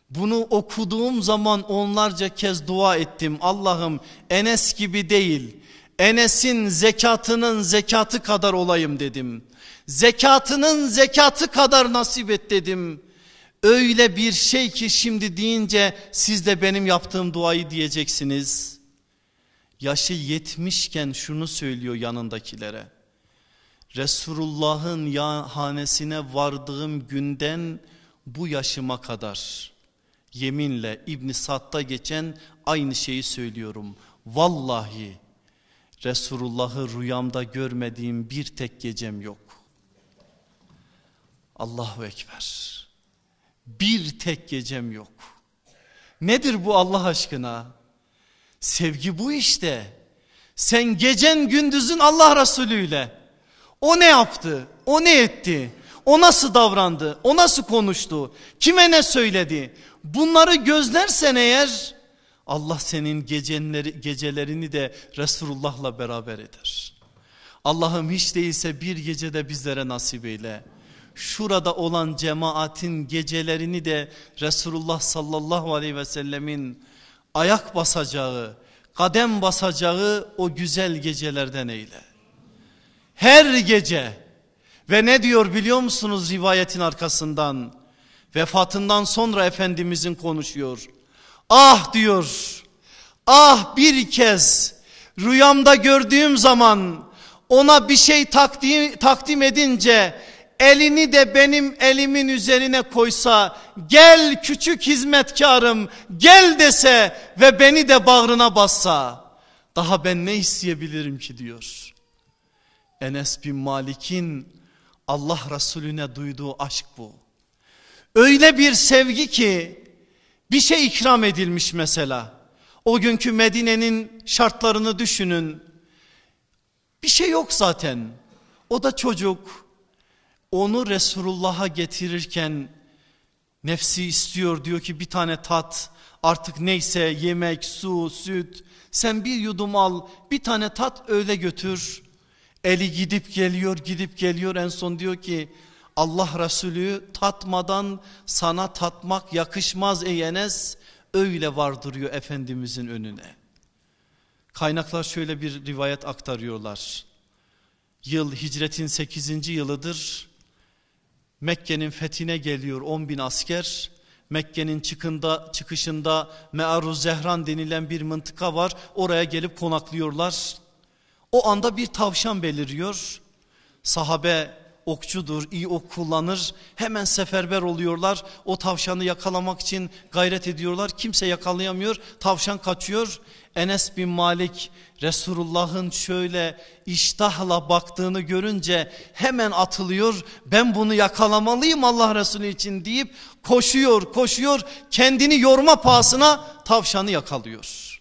Bunu okuduğum zaman onlarca kez dua ettim. Allah'ım Enes gibi değil. Enes'in zekatının zekatı kadar olayım dedim. Zekatının zekatı kadar nasip et dedim. Öyle bir şey ki şimdi deyince siz de benim yaptığım duayı diyeceksiniz. Yaşı yetmişken şunu söylüyor yanındakilere. Resulullah'ın hanesine vardığım günden bu yaşıma kadar yeminle İbn Sad'da geçen aynı şeyi söylüyorum. Vallahi Resulullah'ı rüyamda görmediğim bir tek gecem yok. Allahu Ekber. Bir tek gecem yok. Nedir bu Allah aşkına? Sevgi bu işte. Sen gecen gündüzün Allah Resulü ile. O ne yaptı? O ne etti? O nasıl davrandı? O nasıl konuştu? Kime ne söyledi? Bunları gözlersen eğer Allah senin geceleri, gecelerini de Resulullah'la beraber eder. Allah'ım hiç değilse bir gecede bizlere nasip eyle. Şurada olan cemaatin gecelerini de Resulullah sallallahu aleyhi ve sellemin ayak basacağı, kadem basacağı o güzel gecelerden eyle. Her gece ve ne diyor biliyor musunuz rivayetin arkasından? Vefatından sonra Efendimizin konuşuyor. Ah diyor, ah bir kez rüyamda gördüğüm zaman ona bir şey takdim, takdim edince elini de benim elimin üzerine koysa gel küçük hizmetkarım gel dese ve beni de bağrına bassa daha ben ne isteyebilirim ki diyor. Enes bin Malik'in Allah Resulüne duyduğu aşk bu. Öyle bir sevgi ki bir şey ikram edilmiş mesela. O günkü Medine'nin şartlarını düşünün. Bir şey yok zaten. O da çocuk. Onu Resulullah'a getirirken nefsi istiyor diyor ki bir tane tat artık neyse yemek, su, süt sen bir yudum al bir tane tat öyle götür. Eli gidip geliyor gidip geliyor en son diyor ki Allah Resulü tatmadan sana tatmak yakışmaz ey Enes öyle vardırıyor Efendimizin önüne. Kaynaklar şöyle bir rivayet aktarıyorlar. Yıl hicretin 8. yılıdır. Mekke'nin fethine geliyor 10 bin asker. Mekke'nin çıkında, çıkışında Me'aruz Zehran denilen bir mıntıka var. Oraya gelip konaklıyorlar. O anda bir tavşan beliriyor. Sahabe okçudur, iyi ok kullanır. Hemen seferber oluyorlar. O tavşanı yakalamak için gayret ediyorlar. Kimse yakalayamıyor. Tavşan kaçıyor. Enes bin Malik Resulullah'ın şöyle iştahla baktığını görünce hemen atılıyor. Ben bunu yakalamalıyım Allah Resulü için deyip koşuyor koşuyor kendini yorma pahasına tavşanı yakalıyor.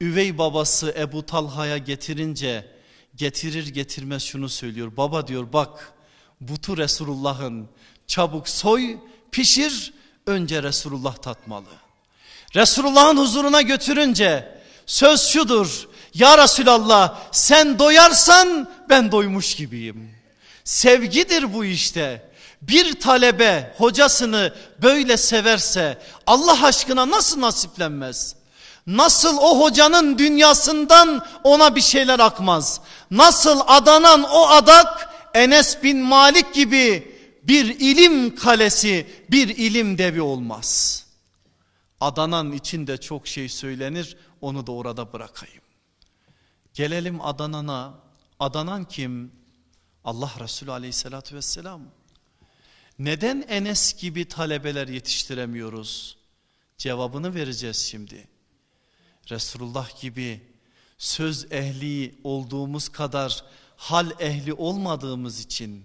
Üvey babası Ebu Talha'ya getirince getirir getirmez şunu söylüyor. Baba diyor bak butu Resulullah'ın çabuk soy pişir önce Resulullah tatmalı. Resulullah'ın huzuruna götürünce söz şudur. Ya Resulallah sen doyarsan ben doymuş gibiyim. Sevgidir bu işte. Bir talebe hocasını böyle severse Allah aşkına nasıl nasiplenmez? Nasıl o hocanın dünyasından ona bir şeyler akmaz? Nasıl adanan o adak Enes bin Malik gibi bir ilim kalesi, bir ilim devi olmaz. Adanan içinde çok şey söylenir, onu da orada bırakayım. Gelelim Adanan'a. Adanan kim? Allah Resulü aleyhissalatü vesselam. Neden Enes gibi talebeler yetiştiremiyoruz? Cevabını vereceğiz şimdi. Resulullah gibi söz ehli olduğumuz kadar hal ehli olmadığımız için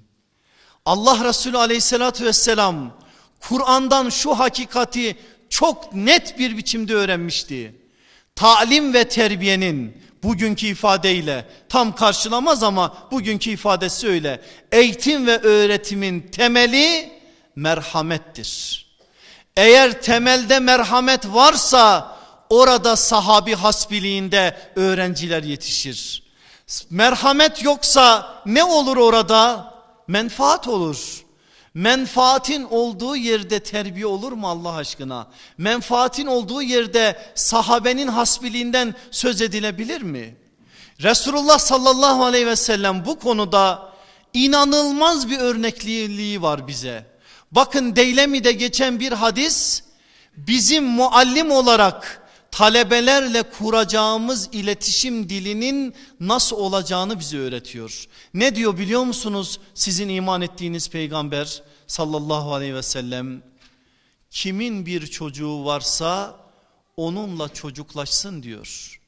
Allah Resulü aleyhissalatü vesselam Kur'an'dan şu hakikati çok net bir biçimde öğrenmişti. Talim ve terbiyenin bugünkü ifadeyle tam karşılamaz ama bugünkü ifadesi öyle. Eğitim ve öğretimin temeli merhamettir. Eğer temelde merhamet varsa orada sahabi hasbiliğinde öğrenciler yetişir. Merhamet yoksa ne olur orada? Menfaat olur. Menfaatin olduğu yerde terbiye olur mu Allah aşkına? Menfaatin olduğu yerde sahabenin hasbiliğinden söz edilebilir mi? Resulullah sallallahu aleyhi ve sellem bu konuda inanılmaz bir örnekliliği var bize. Bakın Deylemi'de geçen bir hadis bizim muallim olarak talebelerle kuracağımız iletişim dilinin nasıl olacağını bize öğretiyor. Ne diyor biliyor musunuz sizin iman ettiğiniz peygamber sallallahu aleyhi ve sellem? Kimin bir çocuğu varsa onunla çocuklaşsın diyor.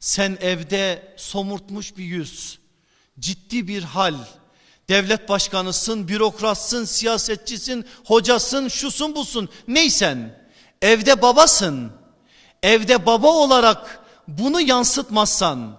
Sen evde somurtmuş bir yüz, ciddi bir hal, devlet başkanısın, bürokratsın, siyasetçisin, hocasın, şusun busun neysen evde babasın evde baba olarak bunu yansıtmazsan,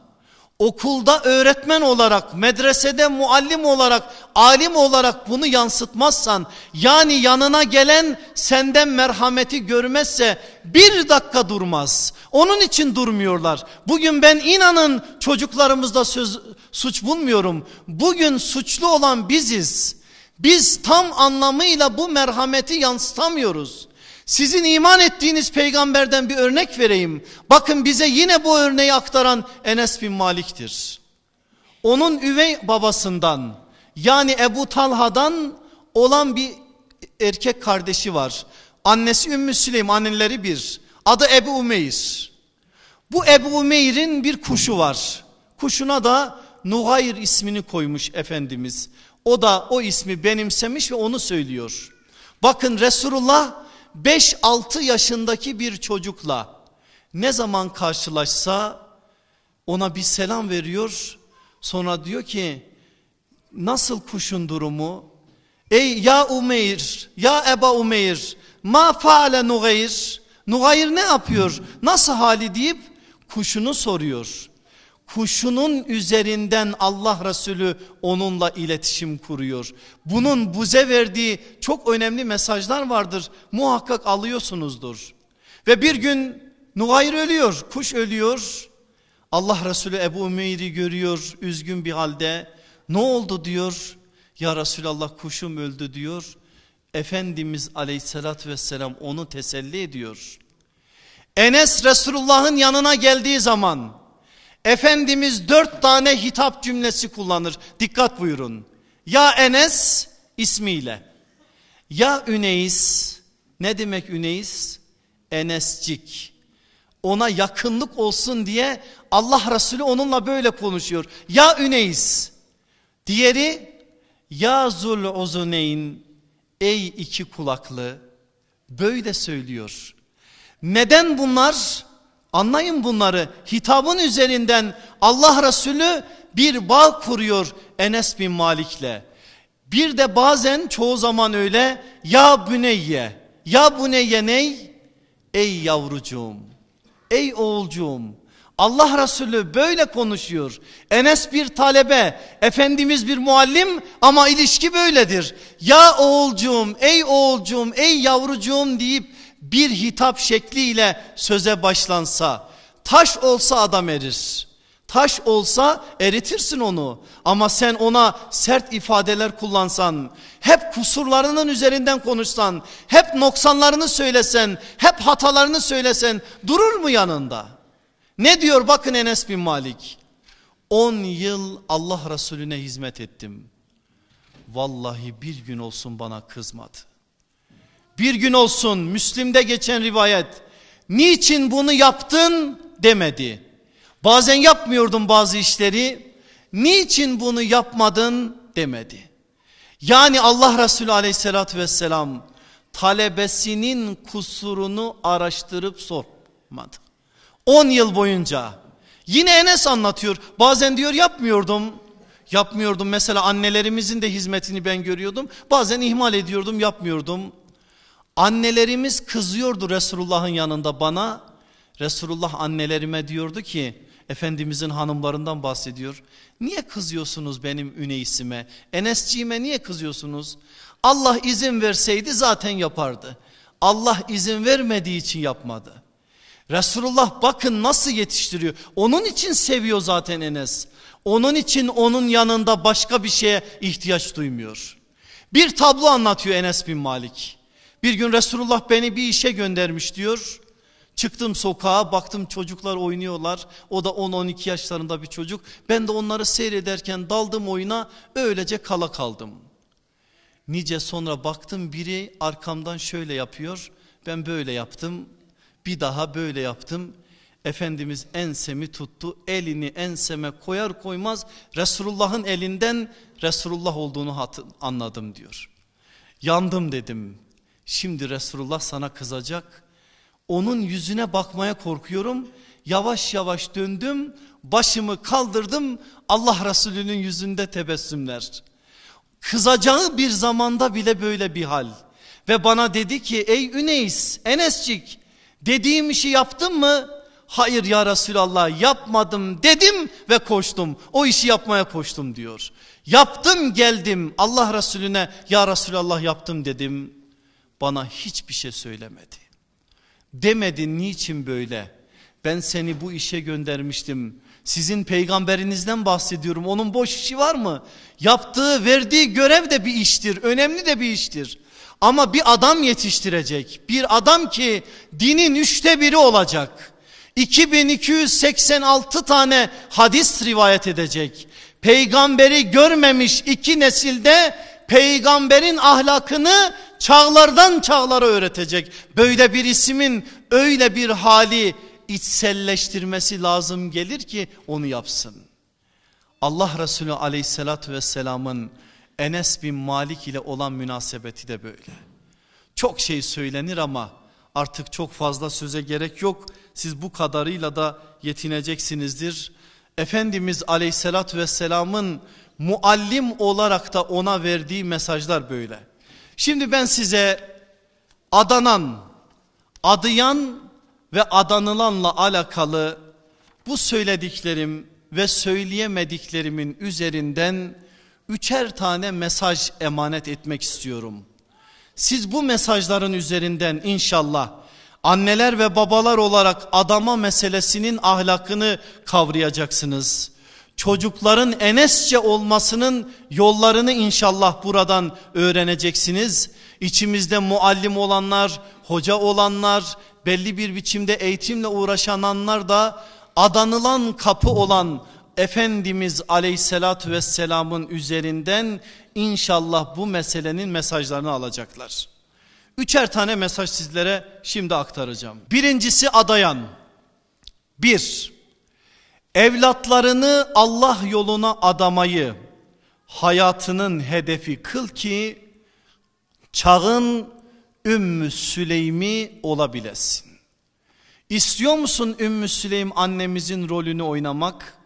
okulda öğretmen olarak, medresede muallim olarak, alim olarak bunu yansıtmazsan, yani yanına gelen senden merhameti görmezse bir dakika durmaz. Onun için durmuyorlar. Bugün ben inanın çocuklarımızda söz, suç bulmuyorum. Bugün suçlu olan biziz. Biz tam anlamıyla bu merhameti yansıtamıyoruz. Sizin iman ettiğiniz peygamberden bir örnek vereyim. Bakın bize yine bu örneği aktaran Enes bin Malik'tir. Onun üvey babasından yani Ebu Talha'dan olan bir erkek kardeşi var. Annesi Ümmü Süleym anneleri bir. Adı Ebu Umeyr. Bu Ebu Umeyr'in bir kuşu var. Kuşuna da Nuhayr ismini koymuş Efendimiz. O da o ismi benimsemiş ve onu söylüyor. Bakın Resulullah 5-6 yaşındaki bir çocukla ne zaman karşılaşsa ona bir selam veriyor. Sonra diyor ki nasıl kuşun durumu? Ey ya Umeyr, ya Eba Umeyr, ma faale Nugayr? Nuhayr ne yapıyor? Nasıl hali deyip kuşunu soruyor. Kuşunun üzerinden Allah Resulü onunla iletişim kuruyor. Bunun buze verdiği çok önemli mesajlar vardır. Muhakkak alıyorsunuzdur. Ve bir gün Nuhayr ölüyor, kuş ölüyor. Allah Resulü Ebu Ümeyr'i görüyor üzgün bir halde. Ne oldu diyor. Ya Resulallah kuşum öldü diyor. Efendimiz aleyhissalatü vesselam onu teselli ediyor. Enes Resulullah'ın yanına geldiği zaman Efendimiz dört tane hitap cümlesi kullanır. Dikkat buyurun. Ya Enes ismiyle. Ya Üneyiz. Ne demek Üneyiz? Enescik. Ona yakınlık olsun diye Allah Resulü onunla böyle konuşuyor. Ya Üneyiz. Diğeri ya Zul Uzuneyn ey iki kulaklı böyle söylüyor. Neden bunlar? Anlayın bunları. Hitabın üzerinden Allah Resulü bir bağ kuruyor Enes bin Malik'le. Bir de bazen çoğu zaman öyle ya büneyye ya büneyye ney? Ey yavrucuğum, ey oğulcuğum Allah Resulü böyle konuşuyor. Enes bir talebe, Efendimiz bir muallim ama ilişki böyledir. Ya oğulcuğum, ey oğulcuğum, ey yavrucuğum deyip bir hitap şekliyle söze başlansa taş olsa adam erir. Taş olsa eritirsin onu ama sen ona sert ifadeler kullansan, hep kusurlarının üzerinden konuşsan, hep noksanlarını söylesen, hep hatalarını söylesen durur mu yanında? Ne diyor bakın Enes bin Malik. 10 yıl Allah Resulüne hizmet ettim. Vallahi bir gün olsun bana kızmadı. Bir gün olsun Müslim'de geçen rivayet. Niçin bunu yaptın demedi. Bazen yapmıyordum bazı işleri. Niçin bunu yapmadın demedi. Yani Allah Resulü aleyhissalatü vesselam talebesinin kusurunu araştırıp sormadı. 10 yıl boyunca. Yine Enes anlatıyor. Bazen diyor yapmıyordum. Yapmıyordum. Mesela annelerimizin de hizmetini ben görüyordum. Bazen ihmal ediyordum, yapmıyordum. Annelerimiz kızıyordu Resulullah'ın yanında bana. Resulullah annelerime diyordu ki Efendimizin hanımlarından bahsediyor. Niye kızıyorsunuz benim üneysime? Enesciğime niye kızıyorsunuz? Allah izin verseydi zaten yapardı. Allah izin vermediği için yapmadı. Resulullah bakın nasıl yetiştiriyor. Onun için seviyor zaten Enes. Onun için onun yanında başka bir şeye ihtiyaç duymuyor. Bir tablo anlatıyor Enes bin Malik. Bir gün Resulullah beni bir işe göndermiş diyor. Çıktım sokağa baktım çocuklar oynuyorlar. O da 10-12 yaşlarında bir çocuk. Ben de onları seyrederken daldım oyuna öylece kala kaldım. Nice sonra baktım biri arkamdan şöyle yapıyor. Ben böyle yaptım. Bir daha böyle yaptım. Efendimiz ensemi tuttu. Elini enseme koyar koymaz Resulullah'ın elinden Resulullah olduğunu anladım diyor. Yandım dedim. Şimdi Resulullah sana kızacak. Onun yüzüne bakmaya korkuyorum. Yavaş yavaş döndüm. Başımı kaldırdım. Allah Resulü'nün yüzünde tebessümler. Kızacağı bir zamanda bile böyle bir hal. Ve bana dedi ki ey Üneys Enescik dediğim işi yaptın mı? Hayır ya Resulallah yapmadım dedim ve koştum. O işi yapmaya koştum diyor. Yaptım geldim Allah Resulüne ya Resulallah yaptım dedim bana hiçbir şey söylemedi. Demedi niçin böyle? Ben seni bu işe göndermiştim. Sizin peygamberinizden bahsediyorum. Onun boş işi var mı? Yaptığı, verdiği görev de bir iştir. Önemli de bir iştir. Ama bir adam yetiştirecek. Bir adam ki dinin üçte biri olacak. 2286 tane hadis rivayet edecek. Peygamberi görmemiş iki nesilde peygamberin ahlakını çağlardan çağlara öğretecek. Böyle bir ismin öyle bir hali içselleştirmesi lazım gelir ki onu yapsın. Allah Resulü aleyhissalatü vesselamın Enes bin Malik ile olan münasebeti de böyle. Çok şey söylenir ama artık çok fazla söze gerek yok. Siz bu kadarıyla da yetineceksinizdir. Efendimiz aleyhissalatü vesselamın muallim olarak da ona verdiği mesajlar böyle. Şimdi ben size adanan, Adıyan ve adanılanla alakalı bu söylediklerim ve söyleyemediklerimin üzerinden üçer tane mesaj emanet etmek istiyorum. Siz bu mesajların üzerinden inşallah anneler ve babalar olarak adama meselesinin ahlakını kavrayacaksınız. Çocukların enesçe olmasının yollarını inşallah buradan öğreneceksiniz. İçimizde muallim olanlar, hoca olanlar, belli bir biçimde eğitimle uğraşanlar da adanılan kapı olan Efendimiz aleyhissalatü vesselamın üzerinden inşallah bu meselenin mesajlarını alacaklar. Üçer tane mesaj sizlere şimdi aktaracağım. Birincisi adayan. Bir, evlatlarını Allah yoluna adamayı hayatının hedefi kıl ki çağın Ümmü Süleymi olabilesin. İstiyor musun Ümmü Süleym annemizin rolünü oynamak?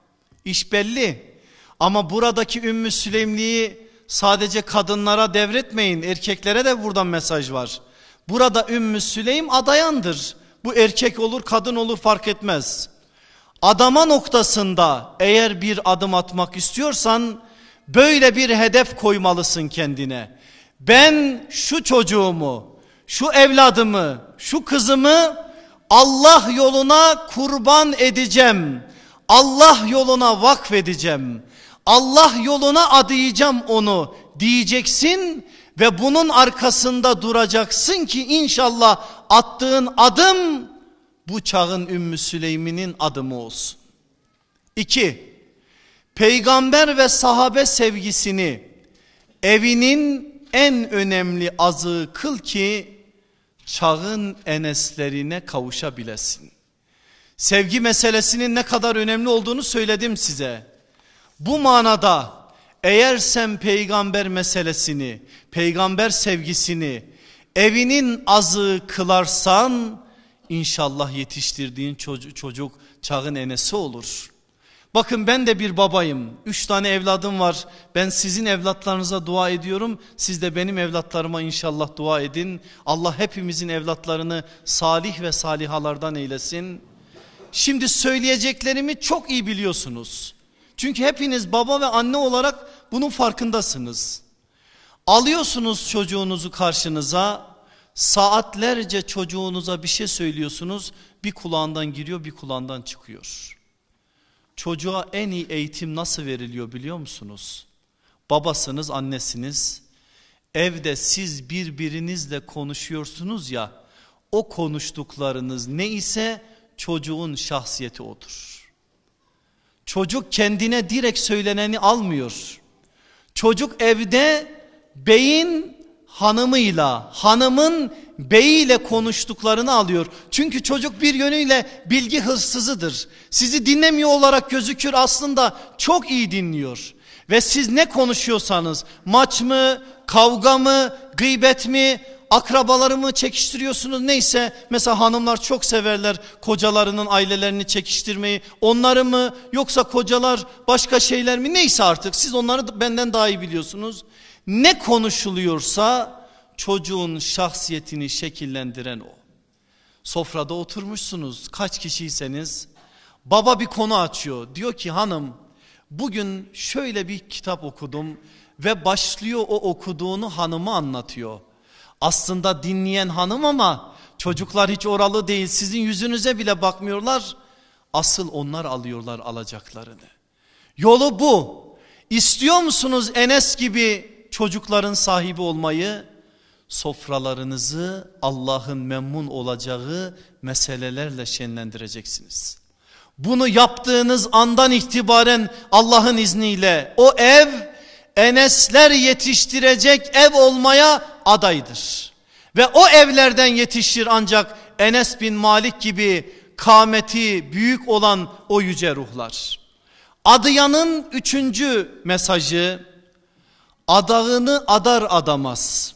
İş belli. Ama buradaki Ümmü Süleymliği sadece kadınlara devretmeyin. Erkeklere de buradan mesaj var. Burada Ümmü Süleym adayandır. Bu erkek olur kadın olur fark etmez. Adama noktasında eğer bir adım atmak istiyorsan böyle bir hedef koymalısın kendine. Ben şu çocuğumu, şu evladımı, şu kızımı Allah yoluna kurban edeceğim. Allah yoluna vakfedeceğim. Allah yoluna adayacağım onu diyeceksin ve bunun arkasında duracaksın ki inşallah attığın adım bu çağın Ümmü Süleymi'nin adımı olsun. İki, peygamber ve sahabe sevgisini evinin en önemli azığı kıl ki çağın eneslerine kavuşabilesin. Sevgi meselesinin ne kadar önemli olduğunu söyledim size. Bu manada eğer sen peygamber meselesini, peygamber sevgisini evinin azı kılarsan inşallah yetiştirdiğin çocuk, çocuk çağın enesi olur. Bakın ben de bir babayım. Üç tane evladım var. Ben sizin evlatlarınıza dua ediyorum. Siz de benim evlatlarıma inşallah dua edin. Allah hepimizin evlatlarını salih ve salihalardan eylesin. Şimdi söyleyeceklerimi çok iyi biliyorsunuz. Çünkü hepiniz baba ve anne olarak bunun farkındasınız. Alıyorsunuz çocuğunuzu karşınıza saatlerce çocuğunuza bir şey söylüyorsunuz bir kulağından giriyor bir kulağından çıkıyor. Çocuğa en iyi eğitim nasıl veriliyor biliyor musunuz? Babasınız annesiniz evde siz birbirinizle konuşuyorsunuz ya o konuştuklarınız ne ise çocuğun şahsiyeti odur. Çocuk kendine direkt söyleneni almıyor. Çocuk evde beyin hanımıyla, hanımın beyiyle konuştuklarını alıyor. Çünkü çocuk bir yönüyle bilgi hırsızıdır. Sizi dinlemiyor olarak gözükür aslında çok iyi dinliyor. Ve siz ne konuşuyorsanız maç mı, kavga mı, gıybet mi, akrabalarımı çekiştiriyorsunuz neyse mesela hanımlar çok severler kocalarının ailelerini çekiştirmeyi onları mı yoksa kocalar başka şeyler mi neyse artık siz onları benden daha iyi biliyorsunuz. Ne konuşuluyorsa çocuğun şahsiyetini şekillendiren o. Sofrada oturmuşsunuz kaç kişiyseniz baba bir konu açıyor diyor ki hanım bugün şöyle bir kitap okudum ve başlıyor o okuduğunu hanıma anlatıyor. Aslında dinleyen hanım ama çocuklar hiç oralı değil sizin yüzünüze bile bakmıyorlar. Asıl onlar alıyorlar alacaklarını. Yolu bu. İstiyor musunuz Enes gibi çocukların sahibi olmayı? Sofralarınızı Allah'ın memnun olacağı meselelerle şenlendireceksiniz. Bunu yaptığınız andan itibaren Allah'ın izniyle o ev Enesler yetiştirecek ev olmaya adaydır. Ve o evlerden yetişir ancak Enes bin Malik gibi kameti büyük olan o yüce ruhlar. Adıyanın üçüncü mesajı adağını adar adamaz.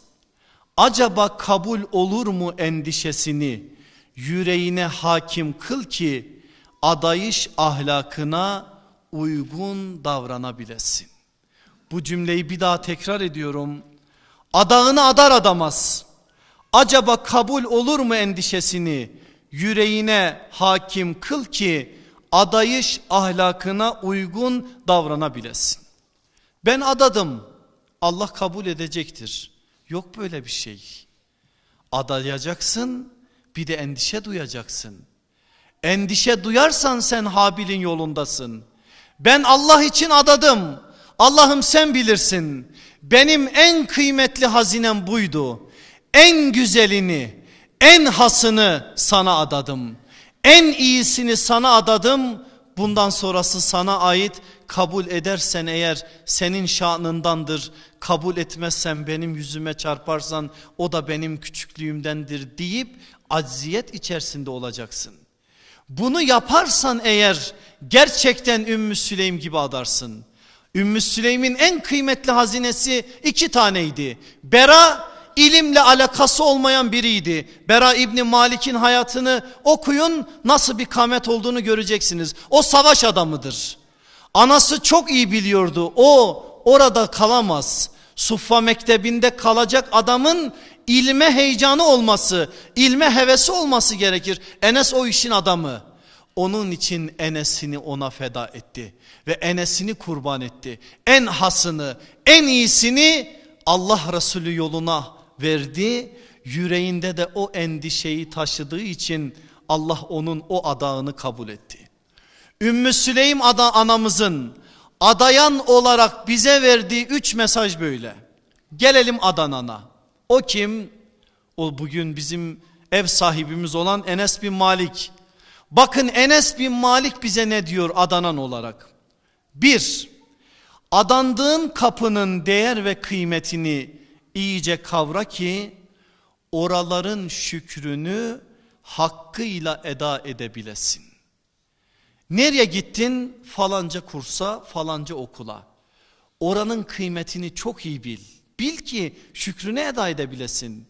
Acaba kabul olur mu endişesini yüreğine hakim kıl ki adayış ahlakına uygun davranabilesin. Bu cümleyi bir daha tekrar ediyorum. Adağını adar adamaz. Acaba kabul olur mu endişesini yüreğine hakim kıl ki adayış ahlakına uygun davranabilesin. Ben adadım Allah kabul edecektir. Yok böyle bir şey. Adayacaksın bir de endişe duyacaksın. Endişe duyarsan sen Habil'in yolundasın. Ben Allah için adadım. Allah'ım sen bilirsin. Benim en kıymetli hazinem buydu. En güzelini, en hasını sana adadım. En iyisini sana adadım. Bundan sonrası sana ait kabul edersen eğer senin şanındandır. Kabul etmezsen benim yüzüme çarparsan o da benim küçüklüğümdendir deyip acziyet içerisinde olacaksın. Bunu yaparsan eğer gerçekten Ümmü Süleym gibi adarsın. Ümmü Süleym'in en kıymetli hazinesi iki taneydi. Bera ilimle alakası olmayan biriydi. Bera İbni Malik'in hayatını okuyun nasıl bir kamet olduğunu göreceksiniz. O savaş adamıdır. Anası çok iyi biliyordu. O orada kalamaz. Suffa mektebinde kalacak adamın ilme heyecanı olması, ilme hevesi olması gerekir. Enes o işin adamı. Onun için Enes'ini ona feda etti ve Enes'ini kurban etti. En hasını, en iyisini Allah Resulü yoluna verdi. Yüreğinde de o endişeyi taşıdığı için Allah onun o adağını kabul etti. Ümmü Süleym ada anamızın adayan olarak bize verdiği üç mesaj böyle. Gelelim Adana'na. O kim? O bugün bizim ev sahibimiz olan Enes bin Malik. Bakın Enes bin Malik bize ne diyor adanan olarak. Bir, adandığın kapının değer ve kıymetini iyice kavra ki oraların şükrünü hakkıyla eda edebilesin. Nereye gittin? Falanca kursa, falanca okula. Oranın kıymetini çok iyi bil. Bil ki şükrünü eda edebilesin.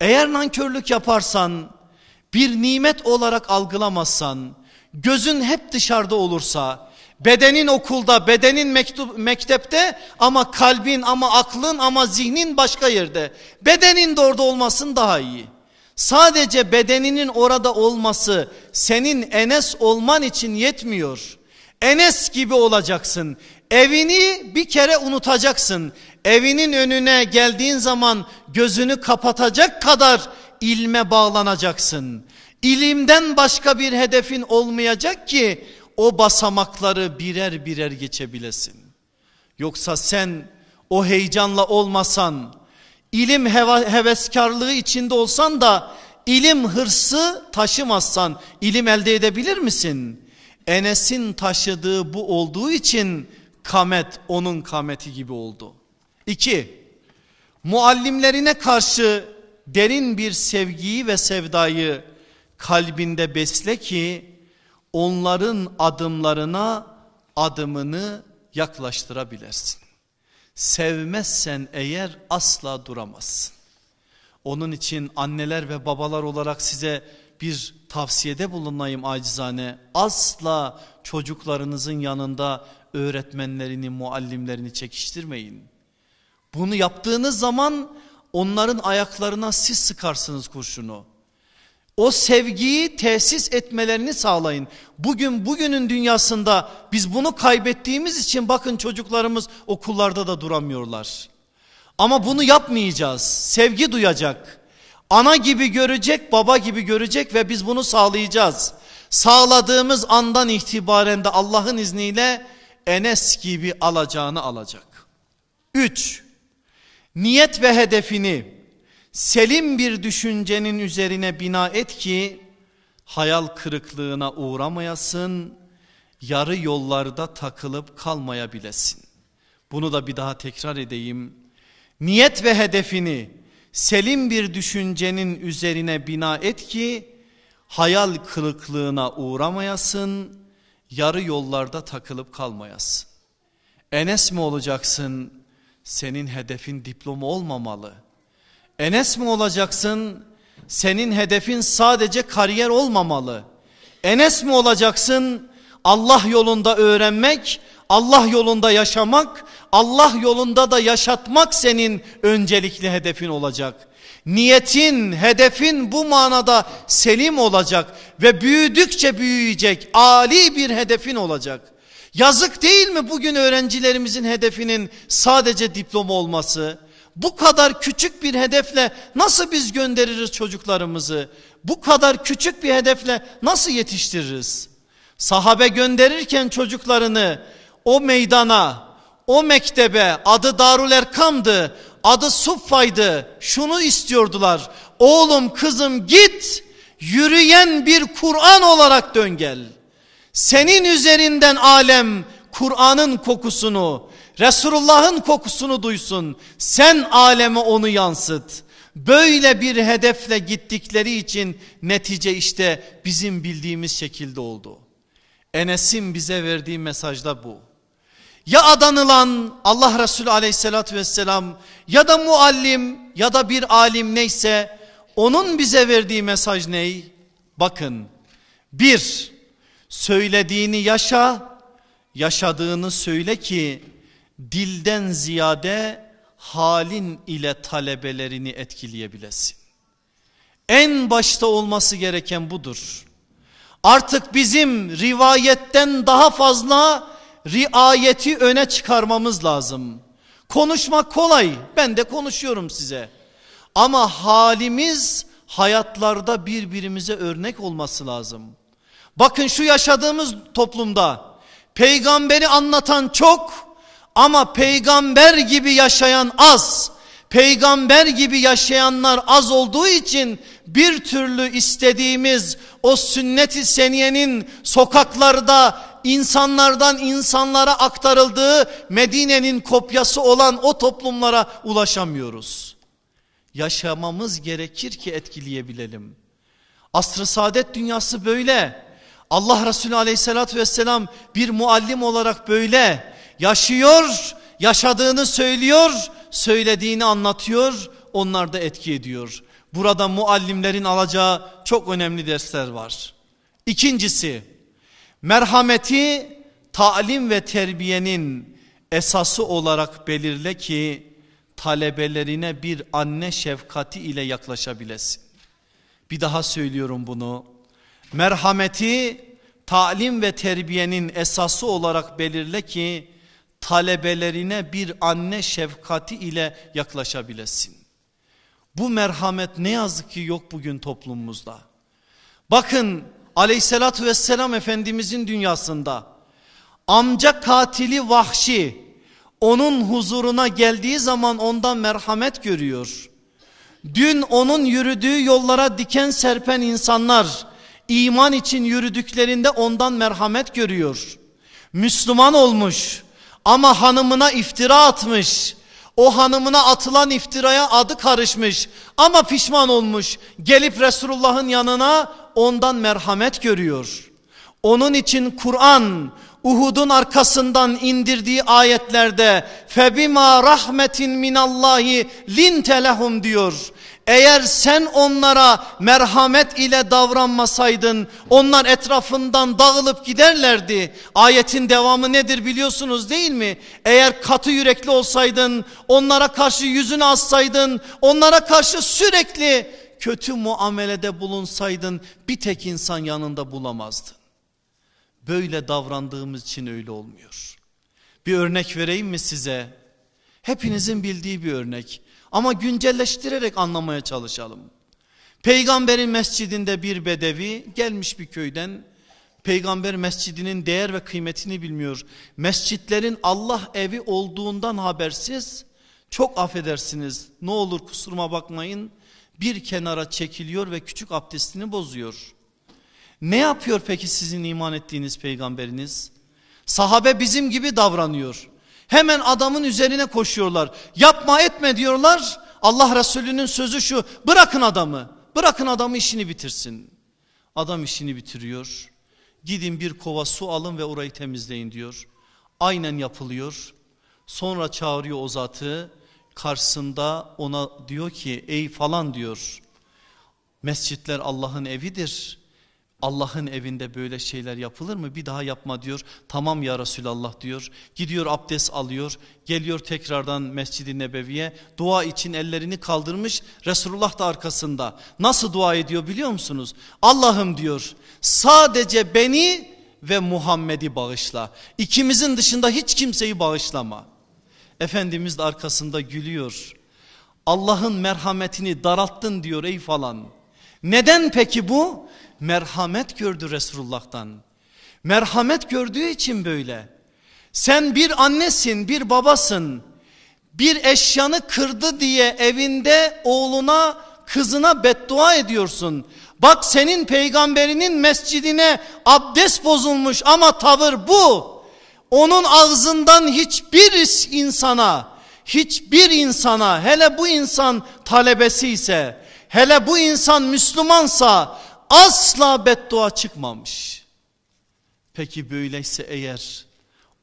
Eğer nankörlük yaparsan, bir nimet olarak algılamazsan, gözün hep dışarıda olursa, bedenin okulda, bedenin mektub, mektepte ama kalbin ama aklın ama zihnin başka yerde. Bedenin de orada olmasın daha iyi. Sadece bedeninin orada olması senin Enes olman için yetmiyor. Enes gibi olacaksın. Evini bir kere unutacaksın. Evinin önüne geldiğin zaman gözünü kapatacak kadar ilme bağlanacaksın. İlimden başka bir hedefin olmayacak ki o basamakları birer birer geçebilesin. Yoksa sen o heyecanla olmasan, ilim heveskarlığı içinde olsan da ilim hırsı taşımazsan ilim elde edebilir misin? Enes'in taşıdığı bu olduğu için kamet onun kameti gibi oldu. İki, muallimlerine karşı derin bir sevgiyi ve sevdayı kalbinde besle ki onların adımlarına adımını yaklaştırabilersin. Sevmezsen eğer asla duramazsın. Onun için anneler ve babalar olarak size bir tavsiyede bulunayım acizane. Asla çocuklarınızın yanında öğretmenlerini, muallimlerini çekiştirmeyin. Bunu yaptığınız zaman onların ayaklarına siz sıkarsınız kurşunu. O sevgiyi tesis etmelerini sağlayın. Bugün bugünün dünyasında biz bunu kaybettiğimiz için bakın çocuklarımız okullarda da duramıyorlar. Ama bunu yapmayacağız. Sevgi duyacak. Ana gibi görecek, baba gibi görecek ve biz bunu sağlayacağız. Sağladığımız andan itibaren de Allah'ın izniyle Enes gibi alacağını alacak. 3. Niyet ve hedefini selim bir düşüncenin üzerine bina et ki hayal kırıklığına uğramayasın, yarı yollarda takılıp kalmayabilesin. Bunu da bir daha tekrar edeyim. Niyet ve hedefini selim bir düşüncenin üzerine bina et ki hayal kırıklığına uğramayasın, yarı yollarda takılıp kalmayasın. Enes mi olacaksın? Senin hedefin diploma olmamalı. Enes mi olacaksın? Senin hedefin sadece kariyer olmamalı. Enes mi olacaksın? Allah yolunda öğrenmek, Allah yolunda yaşamak, Allah yolunda da yaşatmak senin öncelikli hedefin olacak. Niyetin, hedefin bu manada selim olacak ve büyüdükçe büyüyecek, ali bir hedefin olacak. Yazık değil mi bugün öğrencilerimizin hedefinin sadece diploma olması? Bu kadar küçük bir hedefle nasıl biz göndeririz çocuklarımızı? Bu kadar küçük bir hedefle nasıl yetiştiririz? Sahabe gönderirken çocuklarını o meydana, o mektebe adı Darul Erkam'dı, adı Suffa'ydı. Şunu istiyordular. Oğlum kızım git yürüyen bir Kur'an olarak dön gel. Senin üzerinden alem Kur'an'ın kokusunu, Resulullah'ın kokusunu duysun. Sen aleme onu yansıt. Böyle bir hedefle gittikleri için netice işte bizim bildiğimiz şekilde oldu. Enes'in bize verdiği mesajda bu. Ya adanılan Allah Resulü aleyhissalatü vesselam ya da muallim ya da bir alim neyse onun bize verdiği mesaj ney? Bakın bir söylediğini yaşa yaşadığını söyle ki dilden ziyade halin ile talebelerini etkileyebilesin. En başta olması gereken budur. Artık bizim rivayetten daha fazla riayeti öne çıkarmamız lazım. Konuşmak kolay ben de konuşuyorum size. Ama halimiz hayatlarda birbirimize örnek olması lazım. Bakın şu yaşadığımız toplumda peygamberi anlatan çok ama peygamber gibi yaşayan az. Peygamber gibi yaşayanlar az olduğu için bir türlü istediğimiz o sünnet-i seniyenin sokaklarda insanlardan insanlara aktarıldığı Medine'nin kopyası olan o toplumlara ulaşamıyoruz. Yaşamamız gerekir ki etkileyebilelim. Asr-ı saadet dünyası böyle. Allah Resulü aleyhissalatü vesselam bir muallim olarak böyle yaşıyor, yaşadığını söylüyor, söylediğini anlatıyor, onlar da etki ediyor. Burada muallimlerin alacağı çok önemli dersler var. İkincisi, merhameti talim ve terbiyenin esası olarak belirle ki talebelerine bir anne şefkati ile yaklaşabilesin. Bir daha söylüyorum bunu. Merhameti talim ve terbiyenin esası olarak belirle ki talebelerine bir anne şefkati ile yaklaşabilesin. Bu merhamet ne yazık ki yok bugün toplumumuzda. Bakın aleyhissalatü vesselam efendimizin dünyasında amca katili vahşi onun huzuruna geldiği zaman ondan merhamet görüyor. Dün onun yürüdüğü yollara diken serpen insanlar iman için yürüdüklerinde ondan merhamet görüyor. Müslüman olmuş ama hanımına iftira atmış. O hanımına atılan iftiraya adı karışmış ama pişman olmuş. Gelip Resulullah'ın yanına ondan merhamet görüyor. Onun için Kur'an Uhud'un arkasından indirdiği ayetlerde febima rahmetin minallahi linte lehum diyor. Eğer sen onlara merhamet ile davranmasaydın onlar etrafından dağılıp giderlerdi. Ayetin devamı nedir biliyorsunuz değil mi? Eğer katı yürekli olsaydın, onlara karşı yüzünü assaydın, onlara karşı sürekli kötü muamelede bulunsaydın bir tek insan yanında bulamazdın. Böyle davrandığımız için öyle olmuyor. Bir örnek vereyim mi size? Hepinizin bildiği bir örnek. Ama güncelleştirerek anlamaya çalışalım. Peygamberin mescidinde bir bedevi gelmiş bir köyden peygamber mescidinin değer ve kıymetini bilmiyor. Mescitlerin Allah evi olduğundan habersiz çok affedersiniz ne olur kusuruma bakmayın bir kenara çekiliyor ve küçük abdestini bozuyor. Ne yapıyor peki sizin iman ettiğiniz peygamberiniz? Sahabe bizim gibi davranıyor. Hemen adamın üzerine koşuyorlar. Yapma etme diyorlar. Allah Resulü'nün sözü şu bırakın adamı. Bırakın adamı işini bitirsin. Adam işini bitiriyor. Gidin bir kova su alın ve orayı temizleyin diyor. Aynen yapılıyor. Sonra çağırıyor o zatı. Karşısında ona diyor ki ey falan diyor. Mescitler Allah'ın evidir. Allah'ın evinde böyle şeyler yapılır mı? Bir daha yapma diyor. Tamam ya Resulallah diyor. Gidiyor abdest alıyor. Geliyor tekrardan Mescid-i Nebevi'ye. Dua için ellerini kaldırmış. Resulullah da arkasında. Nasıl dua ediyor biliyor musunuz? Allah'ım diyor sadece beni ve Muhammed'i bağışla. İkimizin dışında hiç kimseyi bağışlama. Efendimiz de arkasında gülüyor. Allah'ın merhametini daralttın diyor ey falan. Neden peki bu? Merhamet gördü Resulullah'tan. Merhamet gördüğü için böyle. Sen bir annesin, bir babasın. Bir eşyanı kırdı diye evinde oğluna, kızına beddua ediyorsun. Bak senin peygamberinin mescidine abdest bozulmuş ama tavır bu. Onun ağzından hiçbir insana, hiçbir insana hele bu insan talebesi ise, hele bu insan Müslümansa asla beddua çıkmamış. Peki böyleyse eğer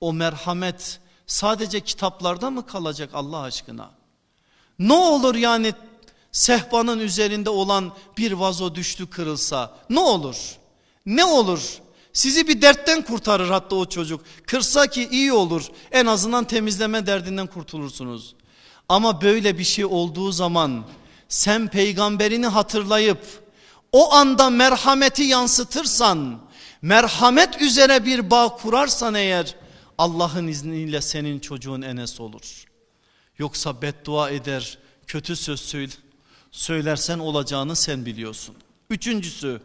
o merhamet sadece kitaplarda mı kalacak Allah aşkına? Ne olur yani sehpanın üzerinde olan bir vazo düştü kırılsa ne olur? Ne olur? Sizi bir dertten kurtarır hatta o çocuk. Kırsa ki iyi olur. En azından temizleme derdinden kurtulursunuz. Ama böyle bir şey olduğu zaman sen peygamberini hatırlayıp o anda merhameti yansıtırsan, merhamet üzere bir bağ kurarsan eğer Allah'ın izniyle senin çocuğun Enes olur. Yoksa beddua eder, kötü söz söylersen olacağını sen biliyorsun. Üçüncüsü,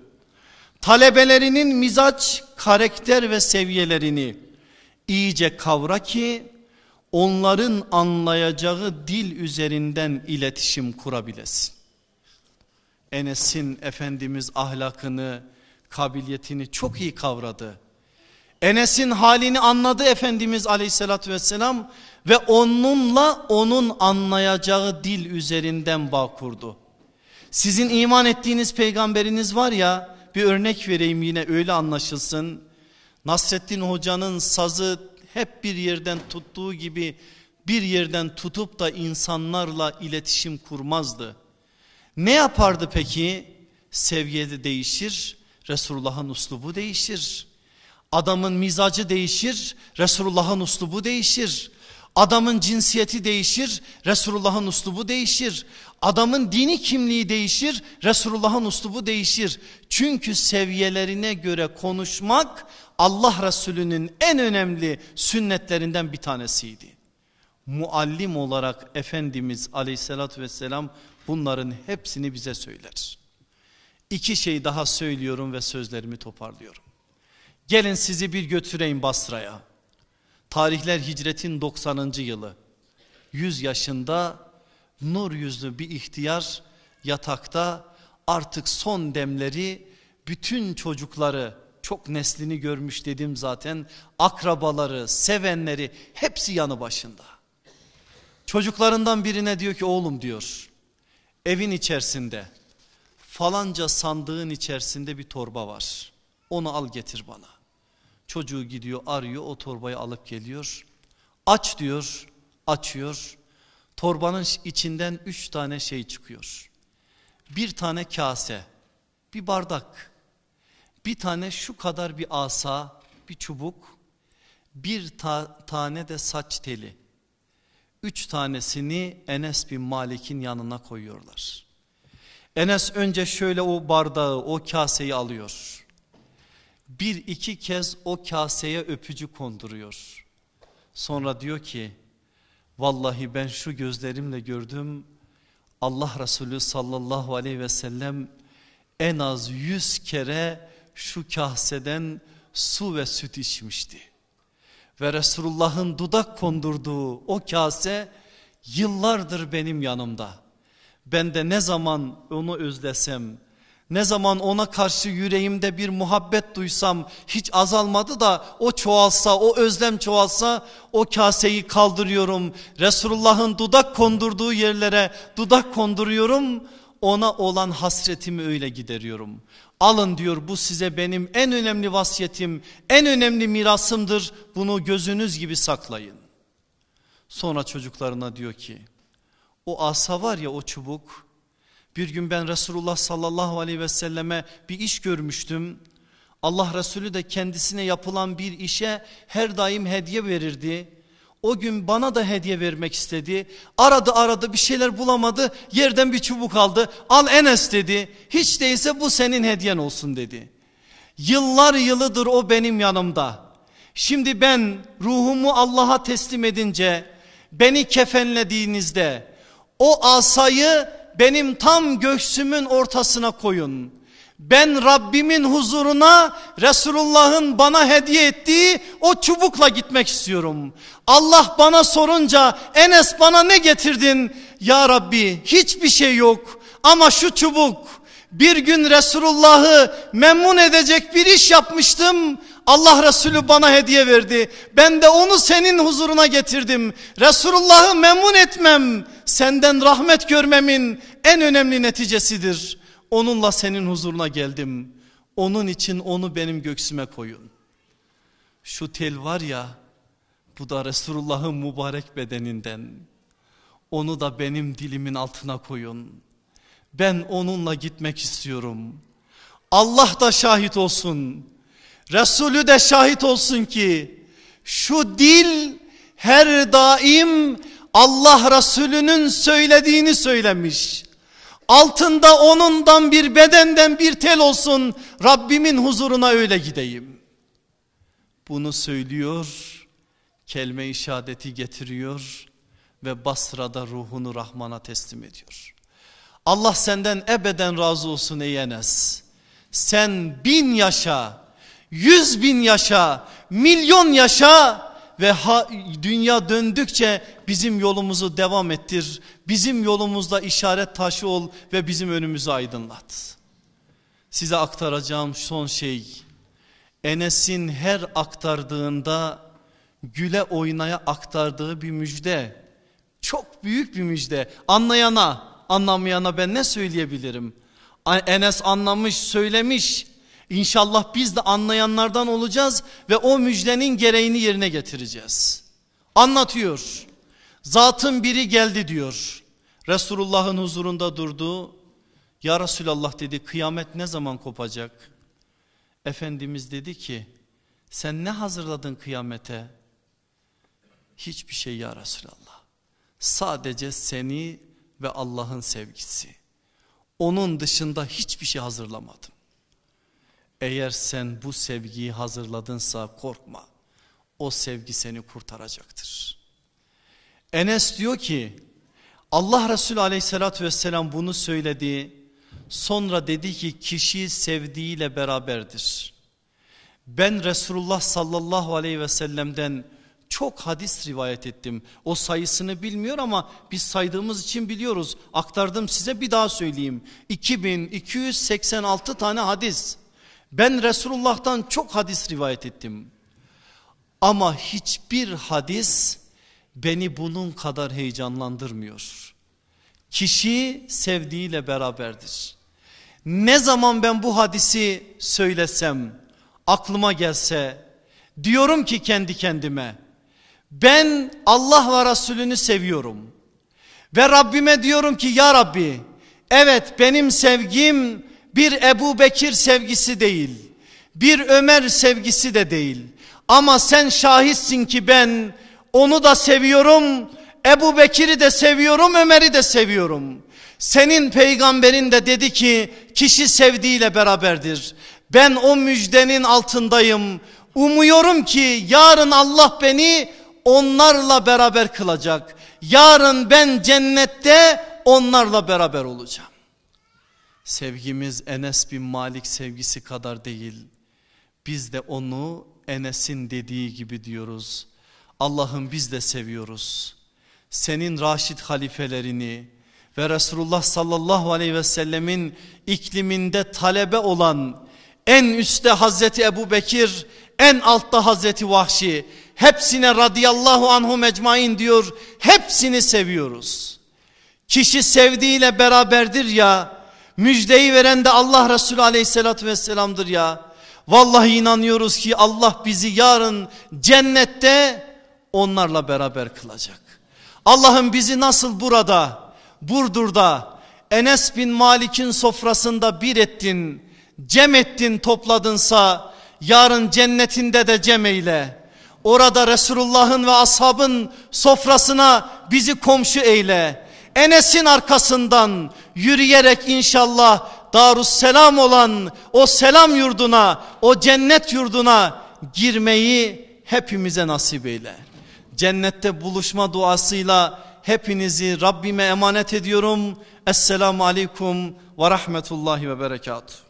talebelerinin mizaç, karakter ve seviyelerini iyice kavra ki onların anlayacağı dil üzerinden iletişim kurabilesin. Enes'in Efendimiz ahlakını, kabiliyetini çok iyi kavradı. Enes'in halini anladı Efendimiz aleyhissalatü vesselam ve onunla onun anlayacağı dil üzerinden bağ kurdu. Sizin iman ettiğiniz peygamberiniz var ya bir örnek vereyim yine öyle anlaşılsın. Nasreddin Hoca'nın sazı hep bir yerden tuttuğu gibi bir yerden tutup da insanlarla iletişim kurmazdı. Ne yapardı peki? Seviyede değişir, Resulullah'ın uslubu değişir. Adamın mizacı değişir, Resulullah'ın uslubu değişir. Adamın cinsiyeti değişir, Resulullah'ın uslubu değişir. Adamın dini kimliği değişir, Resulullah'ın uslubu değişir. Çünkü seviyelerine göre konuşmak Allah Resulü'nün en önemli sünnetlerinden bir tanesiydi. Muallim olarak Efendimiz aleyhissalatü vesselam bunların hepsini bize söyler. İki şey daha söylüyorum ve sözlerimi toparlıyorum. Gelin sizi bir götüreyim Basra'ya. Tarihler hicretin 90. yılı. 100 yaşında nur yüzlü bir ihtiyar yatakta artık son demleri bütün çocukları çok neslini görmüş dedim zaten akrabaları sevenleri hepsi yanı başında. Çocuklarından birine diyor ki oğlum diyor evin içerisinde falanca sandığın içerisinde bir torba var onu al getir bana. Çocuğu gidiyor arıyor o torbayı alıp geliyor. Aç diyor açıyor. Torbanın içinden üç tane şey çıkıyor. Bir tane kase, bir bardak, bir tane şu kadar bir asa, bir çubuk, bir ta tane de saç teli. Üç tanesini Enes bin Malik'in yanına koyuyorlar. Enes önce şöyle o bardağı, o kaseyi alıyor bir iki kez o kaseye öpücü konduruyor. Sonra diyor ki vallahi ben şu gözlerimle gördüm Allah Resulü sallallahu aleyhi ve sellem en az yüz kere şu kaseden su ve süt içmişti. Ve Resulullah'ın dudak kondurduğu o kase yıllardır benim yanımda. Ben de ne zaman onu özlesem, ne zaman ona karşı yüreğimde bir muhabbet duysam hiç azalmadı da o çoğalsa o özlem çoğalsa o kaseyi kaldırıyorum. Resulullah'ın dudak kondurduğu yerlere dudak konduruyorum ona olan hasretimi öyle gideriyorum. Alın diyor bu size benim en önemli vasiyetim en önemli mirasımdır bunu gözünüz gibi saklayın. Sonra çocuklarına diyor ki o asa var ya o çubuk bir gün ben Resulullah sallallahu aleyhi ve selleme bir iş görmüştüm. Allah Resulü de kendisine yapılan bir işe her daim hediye verirdi. O gün bana da hediye vermek istedi. Aradı aradı bir şeyler bulamadı. Yerden bir çubuk aldı. Al Enes dedi. Hiç değilse bu senin hediyen olsun dedi. Yıllar yılıdır o benim yanımda. Şimdi ben ruhumu Allah'a teslim edince beni kefenlediğinizde o asayı benim tam göğsümün ortasına koyun. Ben Rabbimin huzuruna Resulullah'ın bana hediye ettiği o çubukla gitmek istiyorum. Allah bana sorunca Enes bana ne getirdin? Ya Rabbi hiçbir şey yok ama şu çubuk bir gün Resulullah'ı memnun edecek bir iş yapmıştım. Allah Resulü bana hediye verdi. Ben de onu senin huzuruna getirdim. Resulullah'ı memnun etmem senden rahmet görmemin en önemli neticesidir. Onunla senin huzuruna geldim. Onun için onu benim göksüme koyun. Şu tel var ya bu da Resulullah'ın mübarek bedeninden. Onu da benim dilimin altına koyun. Ben onunla gitmek istiyorum. Allah da şahit olsun. Resulü de şahit olsun ki şu dil her daim Allah Resulü'nün söylediğini söylemiş. Altında onundan bir bedenden bir tel olsun Rabbimin huzuruna öyle gideyim. Bunu söylüyor, kelime-i şehadeti getiriyor ve Basra'da ruhunu Rahman'a teslim ediyor. Allah senden ebeden razı olsun ey Enes. Sen bin yaşa, yüz bin yaşa, milyon yaşa ve ha, dünya döndükçe bizim yolumuzu devam ettir. Bizim yolumuzda işaret taşı ol ve bizim önümüzü aydınlat. Size aktaracağım son şey Enes'in her aktardığında güle oynaya aktardığı bir müjde. Çok büyük bir müjde. Anlayana, anlamayana ben ne söyleyebilirim? Enes anlamış, söylemiş. İnşallah biz de anlayanlardan olacağız ve o müjdenin gereğini yerine getireceğiz. Anlatıyor. Zatın biri geldi diyor. Resulullah'ın huzurunda durdu. Ya Resulallah dedi kıyamet ne zaman kopacak? Efendimiz dedi ki sen ne hazırladın kıyamete? Hiçbir şey ya Resulallah. Sadece seni ve Allah'ın sevgisi. Onun dışında hiçbir şey hazırlamadım. Eğer sen bu sevgiyi hazırladınsa korkma. O sevgi seni kurtaracaktır. Enes diyor ki Allah Resulü aleyhissalatü vesselam bunu söyledi. Sonra dedi ki kişi sevdiğiyle beraberdir. Ben Resulullah sallallahu aleyhi ve sellem'den çok hadis rivayet ettim. O sayısını bilmiyor ama biz saydığımız için biliyoruz. Aktardım size bir daha söyleyeyim. 2286 tane hadis. Ben Resulullah'tan çok hadis rivayet ettim. Ama hiçbir hadis beni bunun kadar heyecanlandırmıyor. Kişi sevdiğiyle beraberdir. Ne zaman ben bu hadisi söylesem, aklıma gelse, diyorum ki kendi kendime, ben Allah ve Resulünü seviyorum. Ve Rabbime diyorum ki ya Rabbi, evet benim sevgim bir Ebu Bekir sevgisi değil. Bir Ömer sevgisi de değil. Ama sen şahitsin ki ben onu da seviyorum. Ebu Bekir'i de seviyorum, Ömer'i de seviyorum. Senin peygamberin de dedi ki kişi sevdiğiyle beraberdir. Ben o müjdenin altındayım. Umuyorum ki yarın Allah beni onlarla beraber kılacak. Yarın ben cennette onlarla beraber olacağım. Sevgimiz Enes bin Malik sevgisi kadar değil. Biz de onu Enes'in dediği gibi diyoruz. Allah'ım biz de seviyoruz. Senin raşit halifelerini ve Resulullah sallallahu aleyhi ve sellemin ikliminde talebe olan en üstte Hazreti Ebu Bekir, en altta Hazreti Vahşi. Hepsine radıyallahu anhu mecmain diyor. Hepsini seviyoruz. Kişi sevdiğiyle beraberdir ya Müjdeyi veren de Allah Resulü aleyhissalatü vesselamdır ya. Vallahi inanıyoruz ki Allah bizi yarın cennette onlarla beraber kılacak. Allah'ım bizi nasıl burada, Burdur'da, Enes bin Malik'in sofrasında bir ettin. cem ettin topladınsa yarın cennetinde de cem eyle. Orada Resulullah'ın ve ashabın sofrasına bizi komşu eyle. Enes'in arkasından yürüyerek inşallah Darusselam olan o selam yurduna, o cennet yurduna girmeyi hepimize nasip eyle. Cennette buluşma duasıyla hepinizi Rabbime emanet ediyorum. Esselamu Aleyküm ve Rahmetullahi ve Berekatuhu.